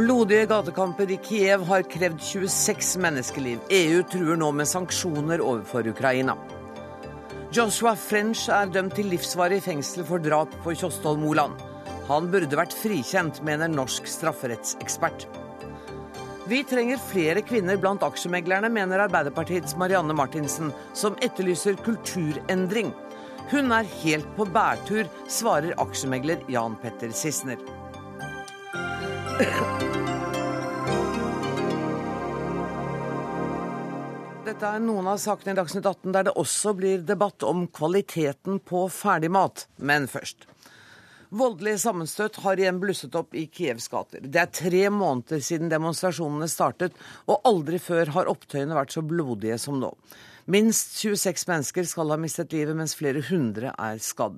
Blodige gatekamper i Kiev har krevd 26 menneskeliv. EU truer nå med sanksjoner overfor Ukraina. Joshua French er dømt til livsvarig fengsel for drap på Tjostolv Moland. Han burde vært frikjent, mener norsk strafferettsekspert. Vi trenger flere kvinner blant aksjemeglerne, mener Arbeiderpartiets Marianne Martinsen, som etterlyser kulturendring. Hun er helt på bærtur, svarer aksjemegler Jan Petter Sissener. Dette er noen av sakene i Dagsnytt 18 der det også blir debatt om kvaliteten på ferdigmat. Men først. Voldelige sammenstøt har igjen blusset opp i Kievs gater. Det er tre måneder siden demonstrasjonene startet, og aldri før har opptøyene vært så blodige som nå. Minst 26 mennesker skal ha mistet livet, mens flere hundre er skadd.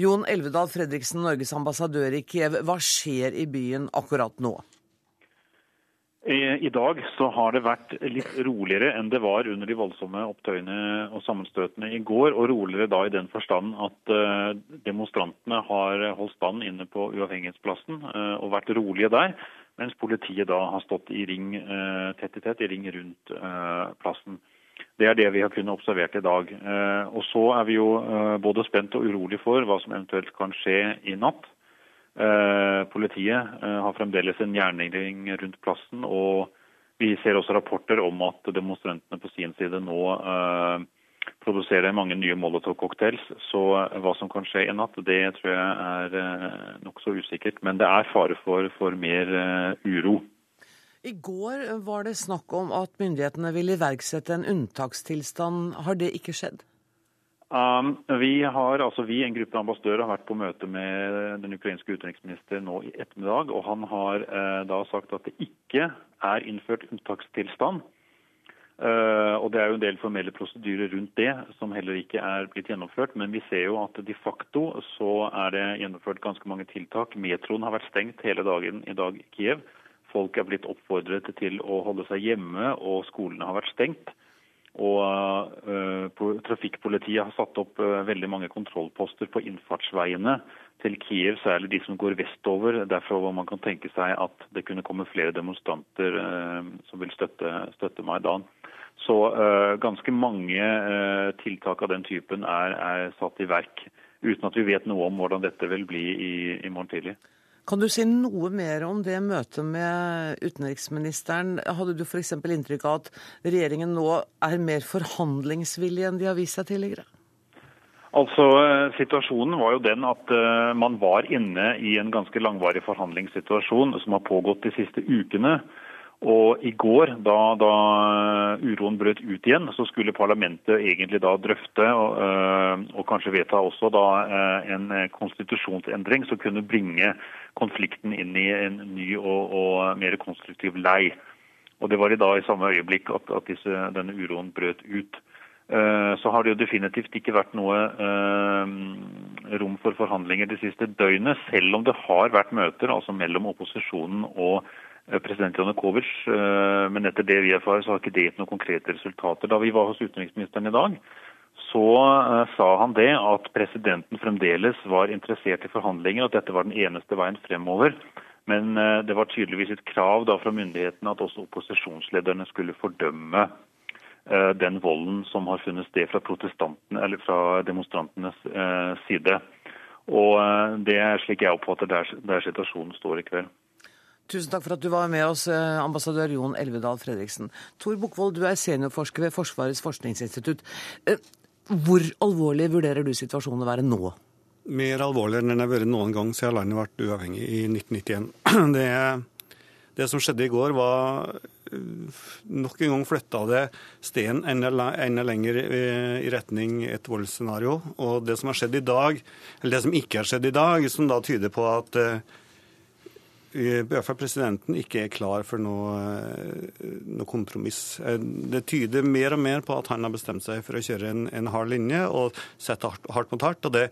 Jon Elvedal Fredriksen, Norges ambassadør i Kiev, hva skjer i byen akkurat nå? I dag så har det vært litt roligere enn det var under de voldsomme opptøyene og sammenstøtene i går. Og roligere da i den forstand at eh, demonstrantene har holdt stand inne på Uavhengighetsplassen eh, og vært rolige der. Mens politiet da har stått i ring, eh, tett i tett i ring rundt plassen. Det er det vi har kunnet observert i dag. Og så er vi jo både spent og urolig for hva som eventuelt kan skje i natt. Eh, politiet eh, har fremdeles en jernring rundt plassen. og Vi ser også rapporter om at demonstrantene på sin side nå eh, produserer mange nye Molotov-cocktails. Så hva som kan skje i natt, det tror jeg er nokså usikkert. Men det er fare for, for mer uro. I går var det snakk om at myndighetene vil iverksette en unntakstilstand. Har det ikke skjedd? Um, vi har, altså vi, en gruppe ambassadører, har vært på møte med den ukrainske utenriksministeren nå i ettermiddag. og Han har uh, da sagt at det ikke er innført unntakstilstand. Uh, og Det er jo en del formelle prosedyrer rundt det som heller ikke er blitt gjennomført. Men vi ser jo at de facto så er det gjennomført ganske mange tiltak. Metroen har vært stengt hele dagen i dag i Kiev. Folk er blitt oppfordret til å holde seg hjemme, og skolene har vært stengt. Og uh, Trafikkpolitiet har satt opp uh, veldig mange kontrollposter på innfartsveiene til Kiev, særlig de som går vestover. Derfor hvor man kan tenke seg at det kunne komme flere demonstranter uh, som vil støtte, støtte Maidan. Så ganske mange tiltak av den typen er, er, satt i verk, uten at vi vet noe om hvordan dette vil bli i, i morgen tidlig. Kan du si noe mer om det møtet med utenriksministeren? Hadde du f.eks. inntrykk av at regjeringen nå er mer forhandlingsvillig enn de har vist seg tidligere? Altså, eh, Situasjonen var jo den at uh, man var inne i en ganske langvarig forhandlingssituasjon som har pågått de siste ukene. Og I går, da, da, uroen brøt ut igjen, så skulle parlamentet egentlig da drøfte og, øh, og kanskje vedta også da øh, en konstitusjonsendring som kunne bringe konflikten inn i en ny og, og mer konstruktiv lei. Og Det var i da i samme øyeblikk at, at disse, denne uroen brøt ut. Så har det jo definitivt ikke vært noe rom for forhandlinger de siste døgnet, selv om det har vært møter altså mellom opposisjonen og Eh, president Janukovitsj. Eh, men etter det vi erfarer, så har ikke det gitt noen konkrete resultater. Da vi var hos utenriksministeren i dag, så uh, sa han det at presidenten fremdeles var interessert i forhandlinger, at dette var den eneste veien fremover. Men det var tydeligvis et krav da fra myndighetene at også opposisjonslederne skulle fordømme den volden som har funnet sted fra, fra demonstrantenes side. Og Det er slik jeg oppfatter der, der situasjonen står i kveld. Tusen takk for at du var med oss, eh, ambassadør Jon Elvedal Fredriksen. Tor Bukkvold, du er seniorforsker ved Forsvarets forskningsinstitutt. Eh, hvor alvorlig vurderer du situasjonen å være nå? Mer alvorlig enn den har vært noen gang siden landet ble uavhengig i 1991. Det, det, som skjedde i går, var eh, nok en gang flytta det steinen enda, enda lenger i retning et voldsscenario. Og det som har skjedd i dag, eller det som ikke har skjedd i dag, som da tyder på at i hvert fall presidenten ikke er klar for noe, noe, kompromiss. Det tyder mer og mer på at han har bestemt seg for å kjøre en, en hard linje og sette hardt, hardt mot hardt. Og det,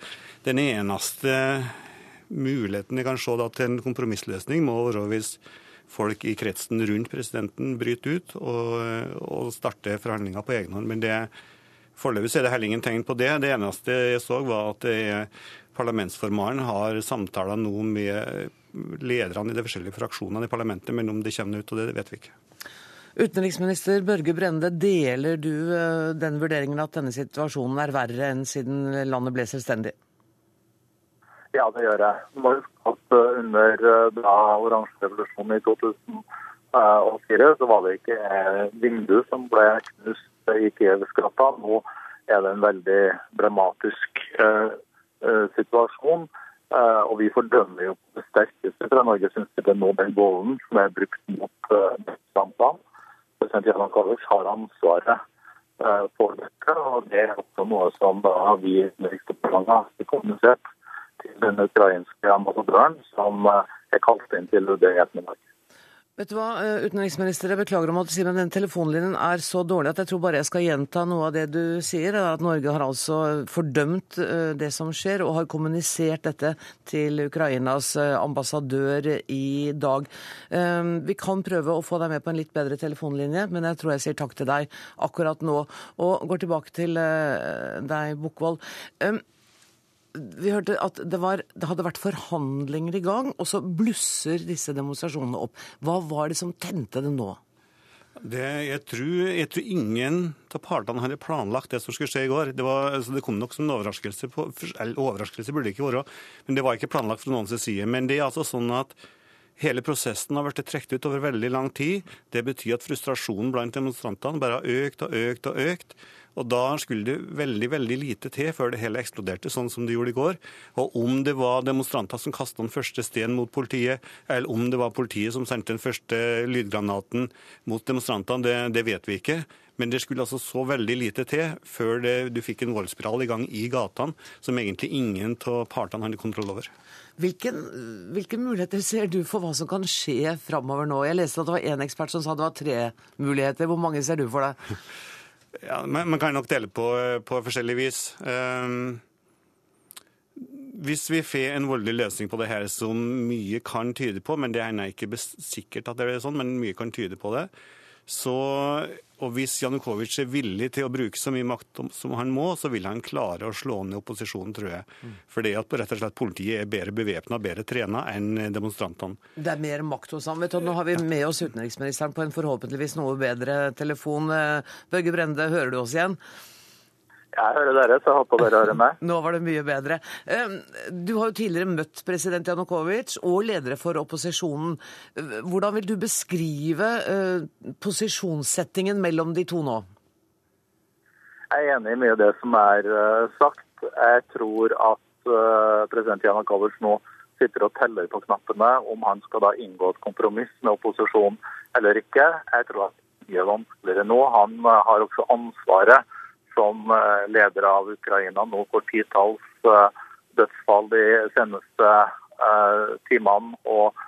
den eneste muligheten jeg kan se da, til en kompromissløsning, må være hvis folk i kretsen rundt presidenten bryter ut og, og starter forhandlinger på egen hånd. Men det, foreløpig er det heller ingen tegn på det. Det eneste jeg så, var at det, parlamentsformannen har samtaler nå med lederne i de forskjellige fraksjonene i parlamentet, men om det kommer ut, og det vet vi ikke. Utenriksminister Børge Brende, deler du eh, den vurderingen at denne situasjonen er verre enn siden landet ble selvstendig? Ja, det gjør jeg. Det var at eh, Under da oransjerevolusjonen i 2004 så var det ikke vindu som ble knust i Kievs gata. Nå er det en veldig dramatisk situasjon. Uh, og vi fordømmer jo det sterkeste fra Norge syns det er Nobelbollen som er brukt mot uh, President Janukovic har ansvaret uh, for dette. og Det er også noe som da vi i Utenriksdepartementet har kommunisert til den ukrainske ambassadøren, som er kalt inn til UD i ettermiddag. Vet du hva, eh, utenriksminister, jeg beklager om å si, men den telefonlinjen er så dårlig at jeg tror bare jeg skal gjenta noe av det du sier. At Norge har altså fordømt eh, det som skjer, og har kommunisert dette til Ukrainas eh, ambassadør i dag. Vi kan prøve å få deg med på en litt bedre telefonlinje, men jeg tror jeg sier takk til deg akkurat nå. Og går tilbake til deg, Bukkvold vi hørte at det, var, det, hadde vært forhandlinger i gang, og så blusser disse demonstrasjonene opp. Hva var det som tente det nå? Det, jeg, tror, jeg, tror, ingen av partene hadde planlagt det som skulle skje i går. Det, var, altså det kom nok som en overraskelse. På, overraskelse burde det ikke være, men det var ikke planlagt fra noens side. Men det er altså sånn at hele prosessen har vært trukket ut over veldig lang tid. Det betyr at frustrasjonen blant demonstrantene bare har økt og økt og økt. Og da skulle det veldig veldig lite til før det hele eksploderte, sånn som det gjorde i går. Og om det var demonstranter som kasta den første steinen mot politiet, eller om det var politiet som sendte den første lydgranaten mot demonstrantene, det, det vet vi ikke. Men det skulle altså så veldig lite til før det, du fikk en voldsspiral i gang i gatene som egentlig ingen av partene hadde kontroll over. Hvilken, hvilke muligheter ser du for hva som kan skje framover nå? Jeg leste at det var én ekspert som sa det var tre muligheter. Hvor mange ser du for deg? Ja, Man kan nok dele på, på forskjellig vis. Um, hvis vi får en voldelig løsning på det her som mye kan tyde på, men det er ikke sikkert at det er sånn, men mye kan tyde på det, så, og hvis Janukovitsj er villig til å bruke så mye makt som han må, så vil han klare å slå ned opposisjonen, tror jeg. Mm. Fordi at rett og slett politiet er bedre bevæpna og bedre trena enn demonstrantene. Det er mer makt hos ham. Vet du, nå har vi med oss utenriksministeren på en forhåpentligvis noe bedre telefon. Eh, Børge Brende, hører du oss igjen? Jeg hører dere, så jeg håper dere hører meg. Nå var det mye bedre. Du har jo tidligere møtt president Janukovitsj og ledere for opposisjonen. Hvordan vil du beskrive eh, posisjonssettingen mellom de to nå? Jeg er enig i mye av det som er eh, sagt. Jeg tror at eh, president Janukovitsj nå sitter og teller på knappene om han skal da inngå et kompromiss med opposisjonen eller ikke. Jeg tror at det er mye vanskeligere nå. Han har også ansvaret som eh, leder av Ukraina nå for titalls eh, dødsfall de seneste eh, timene og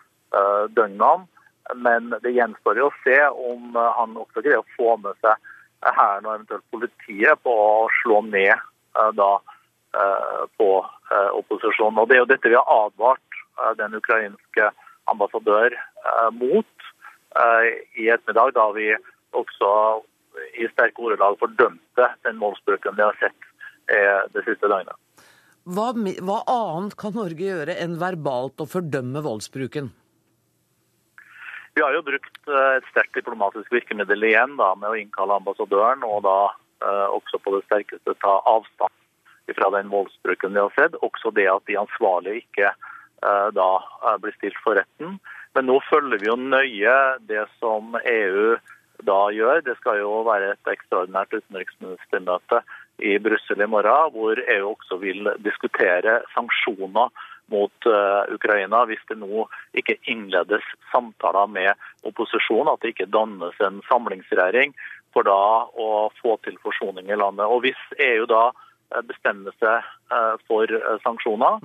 døgnene. Men det gjenstår jo å se om han også greier å få med seg hæren og eventuelt politiet på å slå ned da, på opposisjonen. Og Det er jo dette vi har advart den ukrainske ambassadør mot i ettermiddag, da vi også i sterke ordelag fordømte den voldsbruken vi har sett eh, det siste døgnet. Hva, hva, annet kan Norge gjøre enn verbalt å fordømme voldsbruken? Vi har jo brukt eh, et sterkt diplomatisk virkemiddel igjen da, med å innkalle ambassadøren, og da eh, også på det sterkeste ta avstand fra den voldsbruken vi har sett. Også det at de ansvarlige ikke eh, da eh, blir stilt for retten. Men nå følger vi jo nøye det som EU da gjør. Det skal jo være et ekstraordinært utenriksministermøte i Brussel i morgen, hvor EU også vil diskutere sanksjoner mot uh, Ukraina hvis det nå ikke innledes samtaler med opposisjonen, at det ikke dannes en samlingsregjering for da å få til forsoning i landet. Og Hvis EU da eh, bestemmer seg uh, for sanksjoner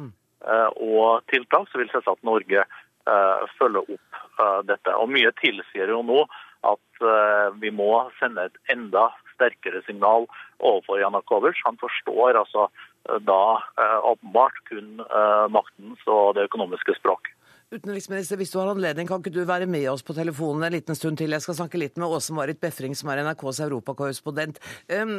og tiltak, så vil selvsagt Norge følge opp dette. Og Mye tilsier jo nå at eh, vi må sende et enda sterkere signal overfor Janakovitsj. Han forstår altså eh, da eh, åpenbart kun maktens og det økonomiske språk. Utenriksminister, hvis du har anledning, kan ikke du være med oss på telefonen en liten stund til? Jeg skal snakke litt med Åse-Marit Befring, som er NRKs europakorrespondent. Um,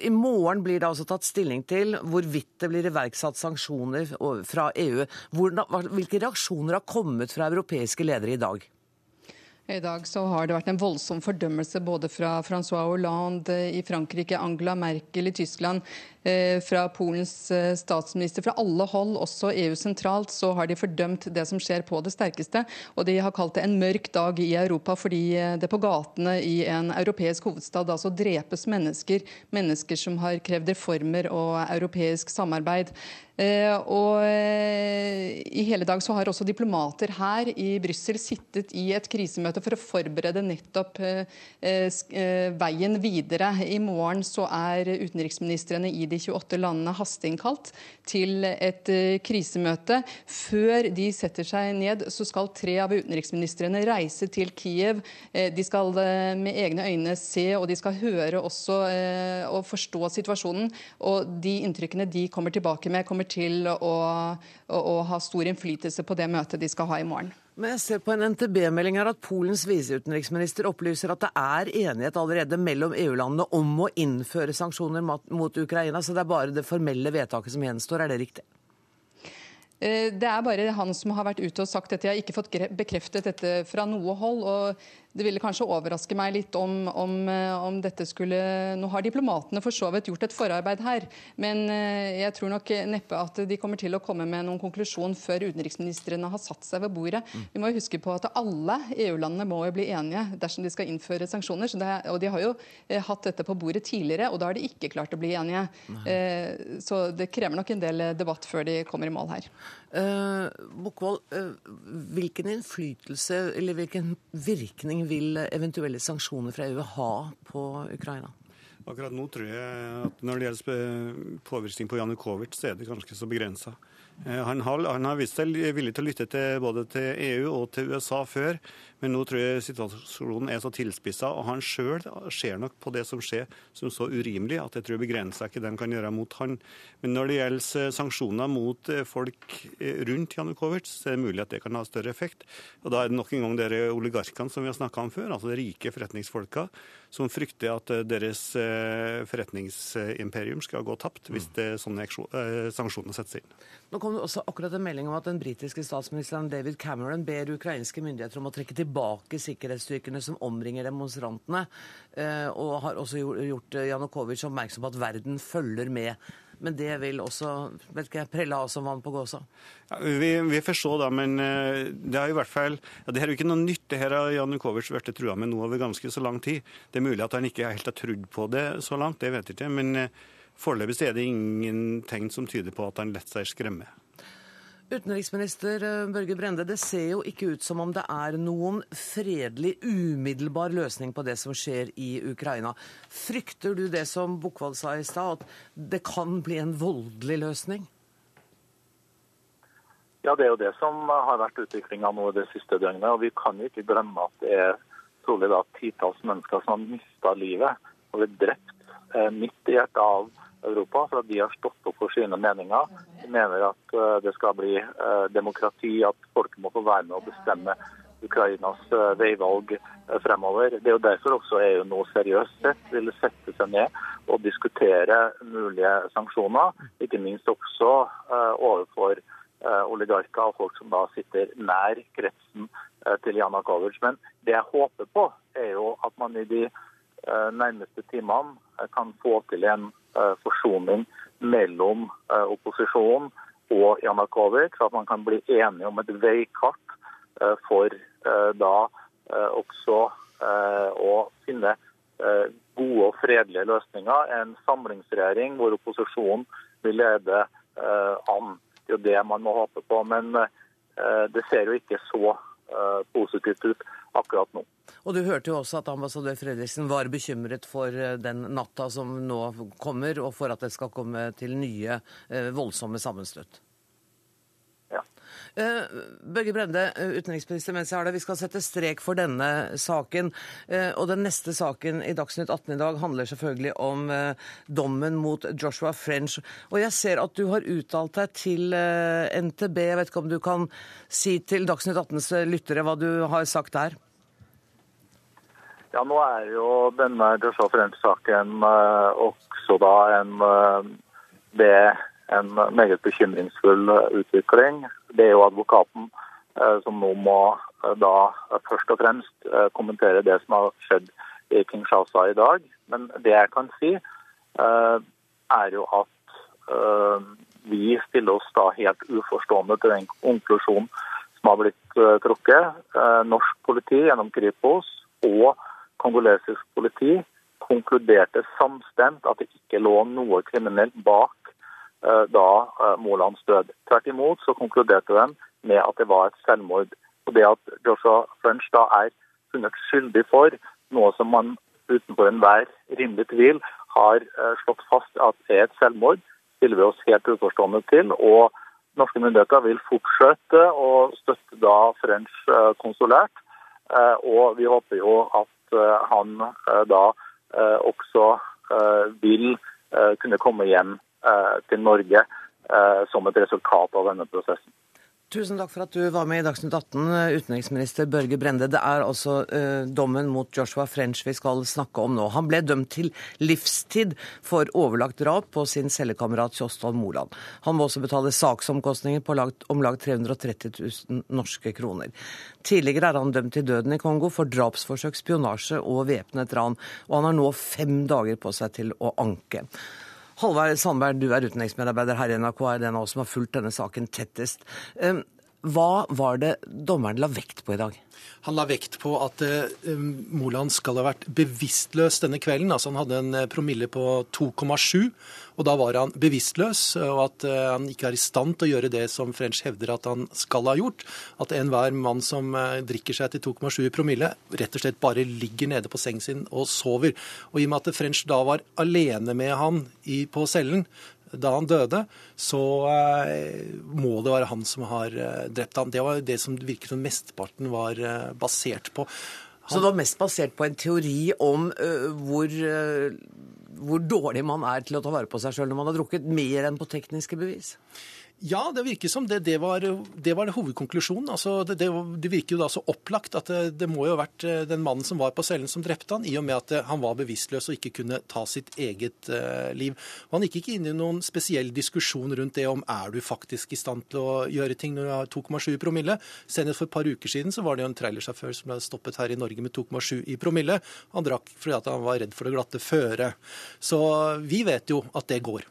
I morgen blir det altså tatt stilling til hvorvidt det blir iverksatt sanksjoner fra EU. Hvordan, hvilke reaksjoner har kommet fra europeiske ledere i dag? I dag så har det vært en voldsom fordømmelse både fra Francois Hollande i Frankrike, Angela Merkel i Tyskland, eh, fra Polens eh, statsminister. Fra alle hold, også EU sentralt, så har de fordømt det som skjer på det sterkeste. Og de har kalt det en mørk dag i Europa fordi eh, det på gatene i en europeisk hovedstad altså drepes mennesker. Mennesker som har krevd reformer og europeisk samarbeid. Og i hele dag så har også diplomater her i Brussel sittet i et krisemøte for å forberede nettopp eh, eh, veien videre. I morgen så er utenriksministrene i de 28 landene hasteinnkalt til et eh, krisemøte. Før de setter seg ned, så skal tre av utenriksministrene reise til Kiev. De skal med egne øyne se, og de skal høre også og forstå situasjonen. Og de inntrykkene de kommer tilbake med, kommer til å, å, å ha stor innflytelse på det møtet de skal ha i morgen. Men jeg ser på en NTB-melding her at Polens viseutenriksminister opplyser at det er enighet allerede mellom EU-landene om å innføre sanksjoner mot Ukraina, så det er bare det formelle vedtaket som gjenstår. Er det riktig? Eh, det er bare han som har vært ute og sagt dette. Jeg har ikke fått bekreftet dette fra noe hold. og Det ville kanskje overraske meg litt om, om, eh, om, dette skulle Nå har diplomatene for så vidt gjort et forarbeid her, men eh, jeg tror nok neppe at de kommer til å komme med noen konklusjon før utenriksministrene har satt seg ved bordet. Mm. Vi må jo huske på at alle EU-landene må jo bli enige dersom de skal innføre sanksjoner. Det, og de har jo hatt dette på bordet tidligere, og da har de ikke klart å bli enige. Nei. Så det krever nok en del debatt før de kommer i mål her. Uh, Bokvold, uh, hvilken innflytelse eller hvilken virkning vil eventuelle sanksjoner fra EU ha på Ukraina? Akkurat nå tror jeg at når det gjelder påvirkning på Janukovitsj, så er det ganske så begrensa. Eh, han har, han har, vist seg villig til å lytte til både til EU og til USA før, men nå tror jeg situasjonen er så tilspissa, og han sjøl ser nok på det som skjer som så urimelig at jeg tror begrenser ikke det han kan gjøre mot han. Men når det gjelder sanksjoner mot eh, folk eh, rundt Janukovitsj, så er det mulig at det kan ha større effekt. Og da er det nok en gang dere oligarkene som vi har snakka om før, altså de rike forretningsfolka, som frykter at deres forretningsimperium skal gå tapt hvis det, sånne sanksjoner settes inn. Nå kom det også akkurat en melding om at den britiske statsministeren David Cameron ber ukrainske myndigheter om å trekke tilbake sikkerhetsstyrkene som omringer demonstrantene, eh, og har også gjort Janukovitsj oppmerksom på at verden følger med. Men det vil også vet ikke, av som vann på gåsa? Ja, vi, vi får se, da. Men eh, det er i hvert fall ja, det er jo ikke noe nytt. Det her har Janukovitsj blitt trua med nå over ganske så lang tid. Det er mulig at han ikke helt har trodd på det så langt, det vet jeg ikke. men eh, Foreløpig er det ingen tegn som tyder på at han lett seg skremme. Utenriksminister eh, Børge Brende, det ser jo ikke ut som om det er noen fredelig, umiddelbar løsning på det som skjer i Ukraina. Frykter du det som Bukkvold sa i stad, at det kan bli en voldelig løsning? Ja, det er jo det som har vært utviklinga nå det siste døgnet. Og vi kan jo ikke glemme at det er trolig da titalls mennesker som har mista livet og blitt drept eh, midt i hjertet av Europa, for at de har stått opp for sine meninger. De mener at eh, det skal bli eh, demokrati, at folk må få være med å bestemme Ukrainas eh, veivalg fremover. Det er jo derfor også EU nå seriøst sett vil sette seg ned og diskutere mulige sanksjoner, ikke minst også overfor oligarker og folk som da sitter nær kretsen til Janukovitsj. Men det jeg håper på, er jo at man i de nærmeste timene kan få til en forsoning mellom eh, opposisjonen og Janukovitsj, at man kan bli enige om et veikart eh, for da også å finne gode og fredelige løsninger. En samlingsregjering hvor opposisjonen vil lede an. Det er jo det man må håpe på. Men det ser jo ikke så positivt ut akkurat nå. Og Du hørte jo også at ambassadør Fredriksen var bekymret for eh, den natta som nå kommer, og for at det skal komme til nye eh, voldsomme sammenstøt. Uh, Børge Brende, utenriksminister, mens jeg har det, vi skal sette strek for denne saken. Uh, og den neste saken i Dagsnytt 18 i dag handler selvfølgelig om dommen mot Joshua French. Og jeg ser at du har uttalt deg til NTB. Jeg vet ikke om du kan si til Dagsnytt 18s lyttere hva du har sagt der? Ja, nå er jo denne Joshua French-saken også da en det en meget bekymringsfull utvikling. Det er jo advokaten eh, som nå må eh, da først og fremst eh, kommentere det som har skjedd i Kinshasa i dag. Men det jeg kan si, er jo at vi stiller oss da helt uforstående til den konklusjonen som har blitt trukket. Norsk politi gjennom Kripos og kongolesisk politi konkluderte samstemt at det ikke lå noe kriminelt bak da eh, Molands død. Tvert imot så konkluderte de med at det var et selvmord. Og Det at Joshua French da er funnet skyldig for noe som man utenfor enhver rimelig tvil har eh, slått fast at er et selvmord, stiller vi oss helt uforstående til. og Norske myndigheter vil fortsette å støtte da French konsulært. Og vi håper jo at han da også vil kunne komme hjem Eh, til Norge eh, som et resultat av denne prosessen. Tusen takk for at du var med i Dagsnytt 18, utenriksminister Børge Brende. Det er altså eh, dommen mot Joshua French vi skal snakke om nå. Han ble dømt til livstid for overlagt drap på sin cellekamerat Kjostolv Moland. Han må også betale saksomkostninger på om lag 330 000 norske kroner. Tidligere er han dømt til døden i Kongo for drapsforsøk, spionasje og væpnet ran, og han har nå fem dager på seg til å anke. Halvard Sandberg, du er utenriksmedarbeider her i NRK, er den av oss som har fulgt denne saken tettest. Hva var det dommeren la vekt på i dag? Han la vekt på at uh, Moland skal ha vært bevisstløs denne kvelden. altså Han hadde en eh, promille på 2,7, og da var han bevisstløs. Og at uh, han ikke er i stand til å gjøre det som French hevder at han skal ha gjort. At enhver mann som uh, drikker seg til 2,7 i promille, rett og slett bare ligger nede på sengen sin og sover. Og i og med at French da var alene med han i, på cellen, da han døde, så eh, må det være han som har eh, drept ham. Det var det som virket som mesteparten var eh, basert på. Han... Så det var mest basert på en teori om uh, hvor, uh, hvor dårlig man er til å ta vare på seg sjøl når man har drukket, mer enn på tekniske bevis? Ja, det virker som det. Det var, det var hovedkonklusjonen. Altså, det, det, det, virker jo da så opplagt at det, det, må jo ha vært eh, den mannen som var på cellen som drepte han, i og med at eh, han var bevisstløs og ikke kunne ta sitt eget uh, liv. Og Han gikk ikke inn i noen spesiell diskusjon rundt det om er du faktisk i stand til å gjøre ting når du har 2,7 promille. Senest for et par uker siden så var det jo en trailersjåfør som ble stoppet her i Norge med 2,7 i promille. Han drakk fordi han var redd for det glatte føret. Så vi vet jo at det går.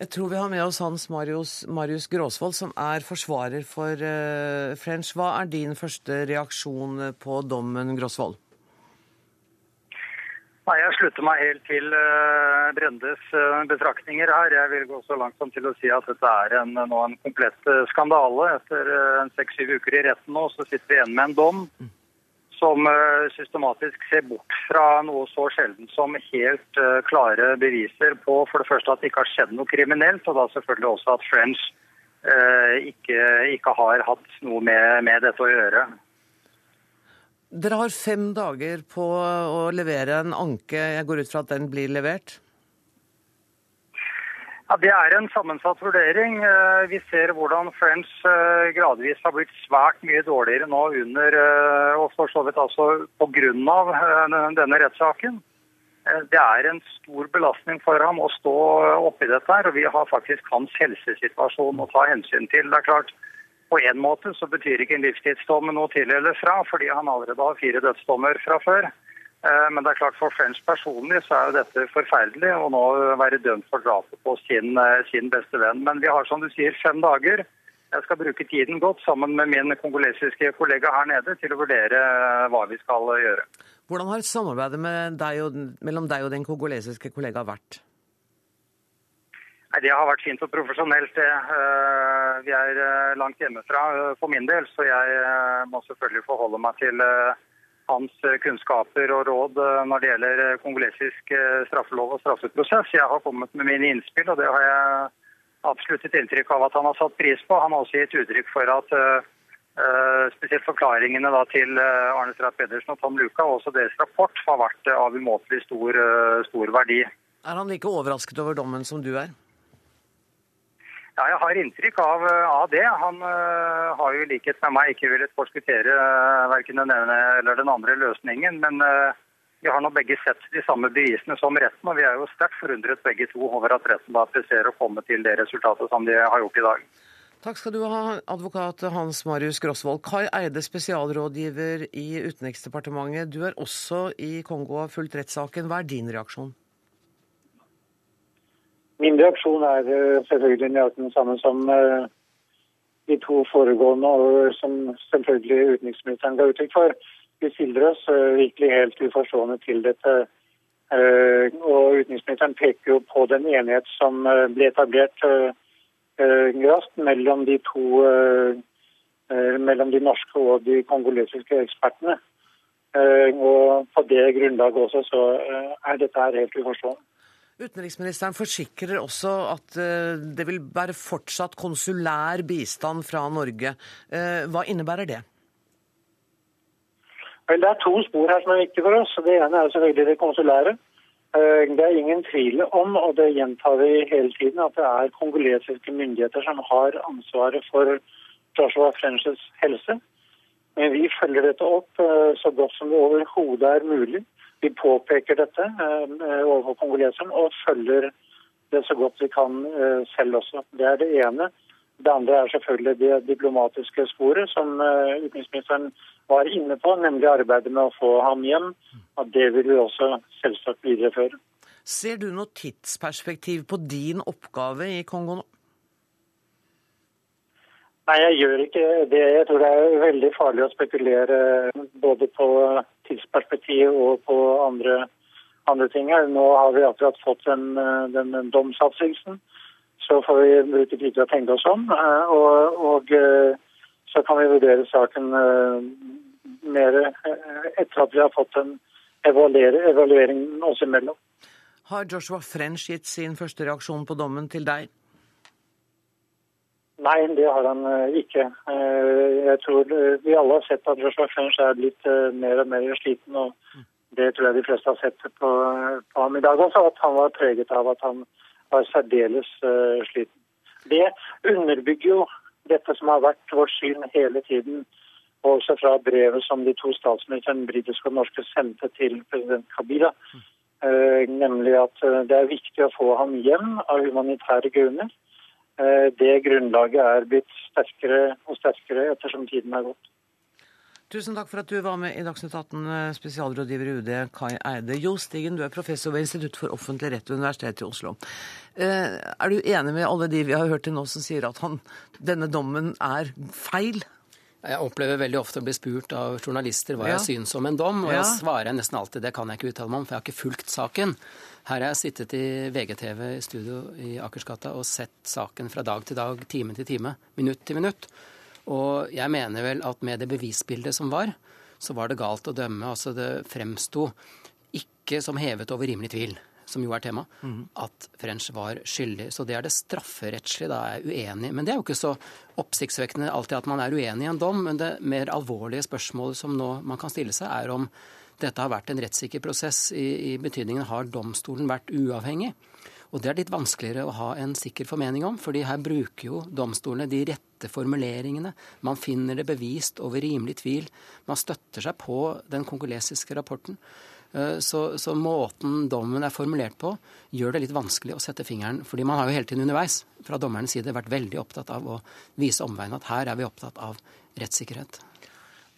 Jeg tror vi har med oss Hans Marius, Marius Gråsvold, som er forsvarer for uh, French. Hva er din første reaksjon på dommen, Gråsvold? Nei, Jeg slutter meg helt til uh, Brendes uh, betraktninger her. Jeg vil gå så langt som til å si at dette er en, nå en komplett skandale. Etter seks-syv uker i retten nå, så sitter vi igjen med en dom. Mm som eh, systematisk ser bort fra noe så sjelden som helt eh, klare beviser på for det første at det ikke har skjedd noe kriminelt, og da selvfølgelig også at French eh, ikke, ikke har hatt noe med, med, dette å gjøre. Dere har fem dager på å levere en anke. Jeg går ut fra at den blir levert? Ja, Det er en sammensatt vurdering. Eh, vi ser hvordan French eh, gradvis har blitt svært mye dårligere nå under, eh, og for så vidt altså pga. denne rettssaken. Det er en stor belastning for ham å stå oppi dette, her, og vi har faktisk hans helsesituasjon å ta hensyn til. Det er klart, På en måte så betyr ikke en livstidsdom noe til eller fra, fordi han allerede har fire dødsdommer fra før. Eh, men det er klart for French personlig så er jo dette forferdelig å nå være dømt for drapet på sin, eh, sin, beste venn. Men vi har som du sier fem dager. Jeg skal bruke tiden godt sammen med min kongolesiske kollega her nede til å vurdere eh, hva vi skal gjøre. Hvordan har samarbeidet deg og, mellom deg og den kongolesiske kollega vært? Nei, Det har vært fint og profesjonelt. Vi er langt hjemmefra for min del, så jeg må selvfølgelig forholde meg til hans eh, kunnskaper og råd eh, når det gjelder eh, kongolesisk straffelov og straffeprosess. Jeg har kommet med mine innspill, og det har jeg absolutt et inntrykk av at han har satt pris på. Han har også gitt uttrykk for at spesielt forklaringene til Arne Strath Pedersen og Tom Luka og også deres rapport har vært av umåtelig stor, stor verdi. Er han like overrasket over dommen som du er? Ja, jeg har inntrykk av, av det. Han uh, har jo i likhet med meg ikke villet forskuttere uh, verken den ene eller den andre løsningen. Men uh, vi har nå begge sett de samme bevisene som retten, og vi er jo sterkt forundret begge to over at retten da presterer å komme til det resultatet som de har gjort i dag. Takk skal du ha, advokat Hans Marius Grosvold. Kai Eide, spesialrådgiver i Utenriksdepartementet. Du er også i Kongo og har fulgt rettssaken. Hva er din reaksjon? Min reaksjon er eh, selvfølgelig nøyaktig den samme som eh, de to foregående, og som selvfølgelig utenriksministeren ga uttrykk for. Vi stiller oss eh, virkelig helt uforstående til dette. Og utenriksministeren peker jo på den enighet som ble etablert raskt mellom de to mellom de norske og de kongolesiske ekspertene. Og på det grunnlaget også så er dette her helt uforstående. Utenriksministeren forsikrer også at eh, det vil være fortsatt konsulær bistand fra Norge. Eh, hva innebærer det? Vel, Det er to spor her som er viktige for oss. Det ene er selvfølgelig det konsulære. Eh, det er ingen tvil om, og det gjentar vi hele tiden, at det er kongolesiske myndigheter som har ansvaret for Joshua Frenches helse. Men vi følger dette opp så godt som det overhodet er mulig. Vi påpeker dette eh, overfor kongoleserne og følger det så godt vi kan eh, selv også. Det er det ene. Det andre er selvfølgelig det diplomatiske sporet som eh, utenriksministeren var inne på, nemlig arbeidet med å få ham hjem. At det vil vi også selvsagt videreføre. Ser du noe tidsperspektiv på din oppgave i Kongo nå? Nei, jeg gjør ikke det. Jeg tror det er veldig farlig å spekulere både på tidsperspektiv og på andre, andre ting. her. Nå har vi akkurat fått den, den domsavsigelsen. Så får vi bruke tid til å tenke oss om. Eh, og, og eh, så kan vi vurdere saken eh, mer etter at vi har fått en evaluering oss imellom. Har Joshua French gitt sin første reaksjon på dommen til deg? Nei, det har han eh, ikke. Eh, jeg tror eh, Vi alle har sett at Joshua French er blitt mer og mer sliten. og Det tror jeg de fleste har sett på, på ham i dag også, at han var preget av at han var særdeles sliten. Det underbygger jo dette som har vært vårt syn hele tiden, også fra brevet som de to statsministrene, britiske og norske, sendte til president Kabila. Nemlig at det er viktig å få ham hjem av humanitære grunner. Eh, det grunnlaget er blitt sterkere og sterkere ettersom tiden er gått. Tusen takk for at du var med i Dagsnytt 18, eh, spesialrådgiver i UD Kai Eide. Jo Stigen, du er professor ved Institutt for offentlig rett ved Universitetet i Oslo. Eh, er du enig med alle de vi har hørt til nå som sier at han, denne dommen er feil? Jeg opplever veldig ofte å bli spurt av journalister hva ja. jeg syns om en dom, og ja. jeg svarer nesten alltid det kan jeg ikke uttale meg om, for jeg har ikke fulgt saken. Her har jeg sittet i VGTV i studio i Akersgata og sett saken fra dag til dag, time til time, minutt til minutt. Og jeg mener vel at med det bevisbildet som var, så var det galt å dømme. Altså det fremsto ikke som hevet over rimelig tvil, som jo er tema, mm. at French var skyldig. Så det er det strafferettslige, da er jeg uenig. Men det er jo ikke så oppsiktsvekkende alltid at man er uenig i en dom. Men det mer alvorlige spørsmålet som nå man kan stille seg, er om dette har vært en rettssikker prosess i, i betydningen har domstolen vært uavhengig. Og det er litt vanskeligere å ha en sikker formening om, fordi her bruker jo domstolene de rette formuleringene. Man finner det bevist over rimelig tvil. Man støtter seg på den kongolesiske rapporten. Eh, så, så, måten dommen er formulert på, gjør det litt vanskelig å sette fingeren. Fordi man har jo hele tiden underveis fra dommernes side vært veldig opptatt av å vise omveien at her er vi opptatt av rettssikkerhet.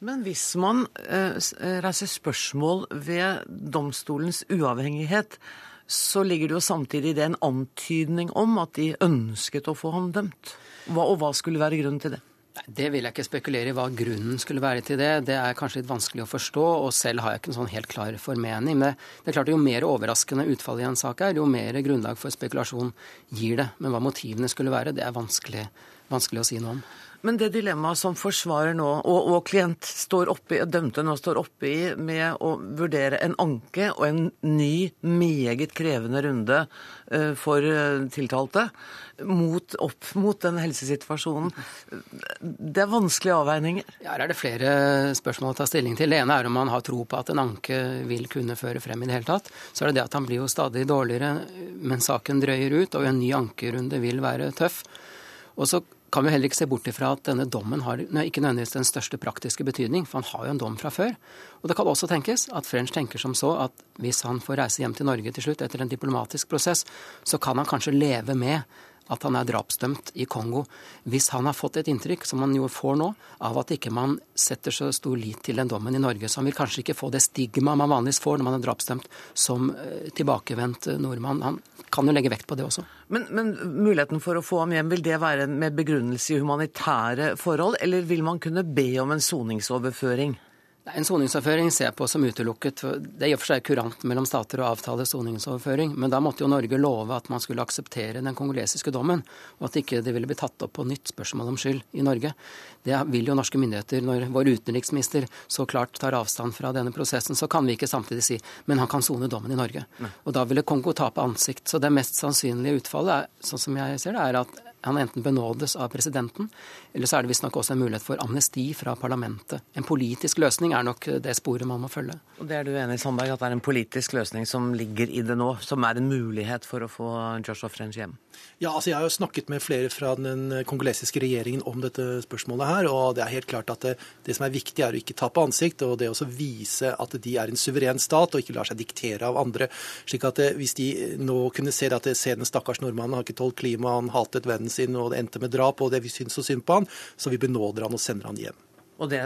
Men hvis man eh, eh, reiser spørsmål ved domstolens uavhengighet, så ligger det jo samtidig det en antydning om at de ønsket å få ham dømt. Hva, og hva skulle være grunnen til det? Det vil jeg ikke spekulere i hva grunnen skulle være til det. Det er kanskje litt vanskelig å forstå, og selv har jeg ikke en sånn helt klar formening. Men det er klart jo mer overraskende utfallet i en sak er, jo mer grunnlag for spekulasjon gir det. Men hva motivene skulle være, det er vanskelig, vanskelig å si noe om. Men det dilemmaet som forsvarer nå, og, og klient står oppi, dømte nå står oppe i med å vurdere en anke og en ny, meget krevende runde uh, for uh, tiltalte mot, opp mot den helsesituasjonen, det er vanskelige avveininger? Her er det flere spørsmål å ta stilling til. Det ene er om man har tro på at en anke vil kunne føre frem i det hele tatt. Så er det det at han blir jo stadig dårligere mens saken drøyer ut, og en ny ankerunde vil være tøff. Og så kan vi heller ikke se bort ifra at denne dommen har ikke nødvendigvis den største praktiske betydning, for han har jo en dom fra før. Og det kan også tenkes at French tenker som så at hvis han får reise hjem til Norge til slutt etter en diplomatisk prosess, så kan han kanskje leve med at han er drapsdømt i Kongo. Hvis han har fått et inntrykk, som han jo får nå, av at ikke man setter så stor lit til den dommen i Norge, så han vil kanskje ikke få det stigmaet man vanligvis får når man er drapsdømt som eh, tilbakevendt nordmann. Han kan jo legge vekt på det også. Men, men, muligheten for å få ham hjem, vil det være med begrunnelse i humanitære forhold, eller vil man kunne be om en soningsoverføring? En soningsoverføring ser jeg på som utelukket. Det er i og for seg kurant mellom stater å avtale soningsoverføring, men da måtte jo Norge love at man skulle akseptere den kongolesiske dommen, og at ikke det ville bli tatt opp på nytt spørsmål om skyld i Norge. Det vil jo norske myndigheter. Når vår utenriksminister så klart tar avstand fra denne prosessen, så kan vi ikke samtidig si men han kan sone dommen i Norge. Og da ville Kongo tape ansikt. Så det mest sannsynlige utfallet, er, sånn som jeg ser det, er at han enten benådes av presidenten, eller så er det visstnok også en mulighet for amnesti fra parlamentet. En politisk løsning er nok det sporet man må følge. Og Det er du enig i, Sandberg, at det er en politisk løsning som ligger i det nå, som er en mulighet for å få Joshua French hjem? Ja, altså Jeg har jo snakket med flere fra den kongolesiske regjeringen om dette spørsmålet her, og det er helt klart at det, det som er viktig, er å ikke tape ansikt, og det å vise at de er en suveren stat og ikke lar seg diktere av andre. slik at det, Hvis de nå kunne se at det, se den stakkars nordmannen har ikke tålt klima, han hatet vennen sin, og det endte med drap, og det vi syns så synd på han, så vi benåder han og sender han hjem. Og det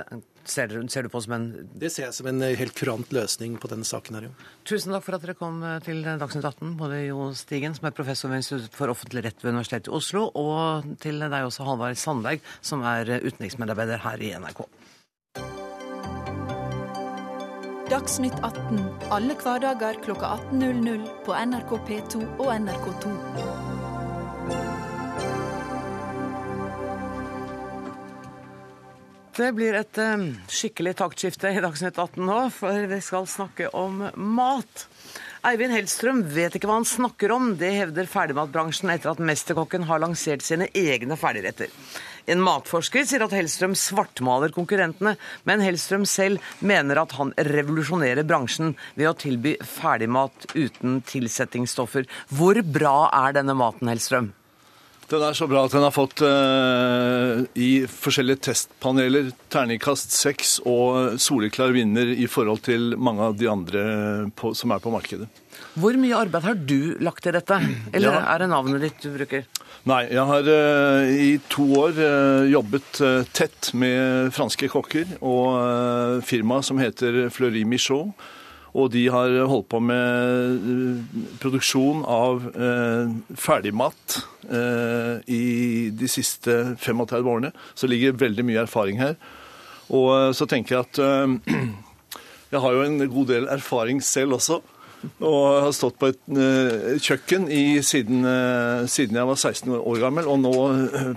ser du, ser du, på som en Det ser jeg som en helt kurant løsning på denne saken her, jo. Tusen takk for at dere kom eh, til Dagsnytt 18, både Jo Stigen, som er professor ved Institutt for offentlig rett ved Universitetet i Oslo, og til deg også, Halvard Sandberg, som er utenriksmedarbeider her i NRK. Dagsnytt 18 alle hverdager klokka 18.00 på NRK P2 og NRK2. Det blir et um, skikkelig taktskifte i Dagsnytt 18 nå, for vi skal snakke om mat. Eivind Hellstrøm vet ikke hva han snakker om. Det hevder ferdigmatbransjen etter at Mesterkokken har lansert sine egne ferdigretter. En matforsker sier at Hellstrøm svartmaler konkurrentene, men Hellstrøm selv mener at han revolusjonerer bransjen ved å tilby ferdigmat uten tilsettingsstoffer. Hvor bra er denne maten, Hellstrøm? Den er så bra at den har fått uh, i forskjellige testpaneler terningkast seks og soleklar vinner i forhold til mange av de andre på, som er på markedet. Hvor mye arbeid har du lagt til dette, eller ja. er det navnet ditt du bruker? Nei, jeg har uh, i to år uh, jobbet tett med franske kokker og firma som heter Fleury Michaud og de har holdt på med eh, produksjon av eh, ferdigmat eh, i de siste 35 årene. Så det ligger veldig mye erfaring her. Og så tenker jeg at jeg har jo en god del erfaring selv også. Og har stått på et kjøkken i, siden, siden, jeg var 16 år gammel. Og nå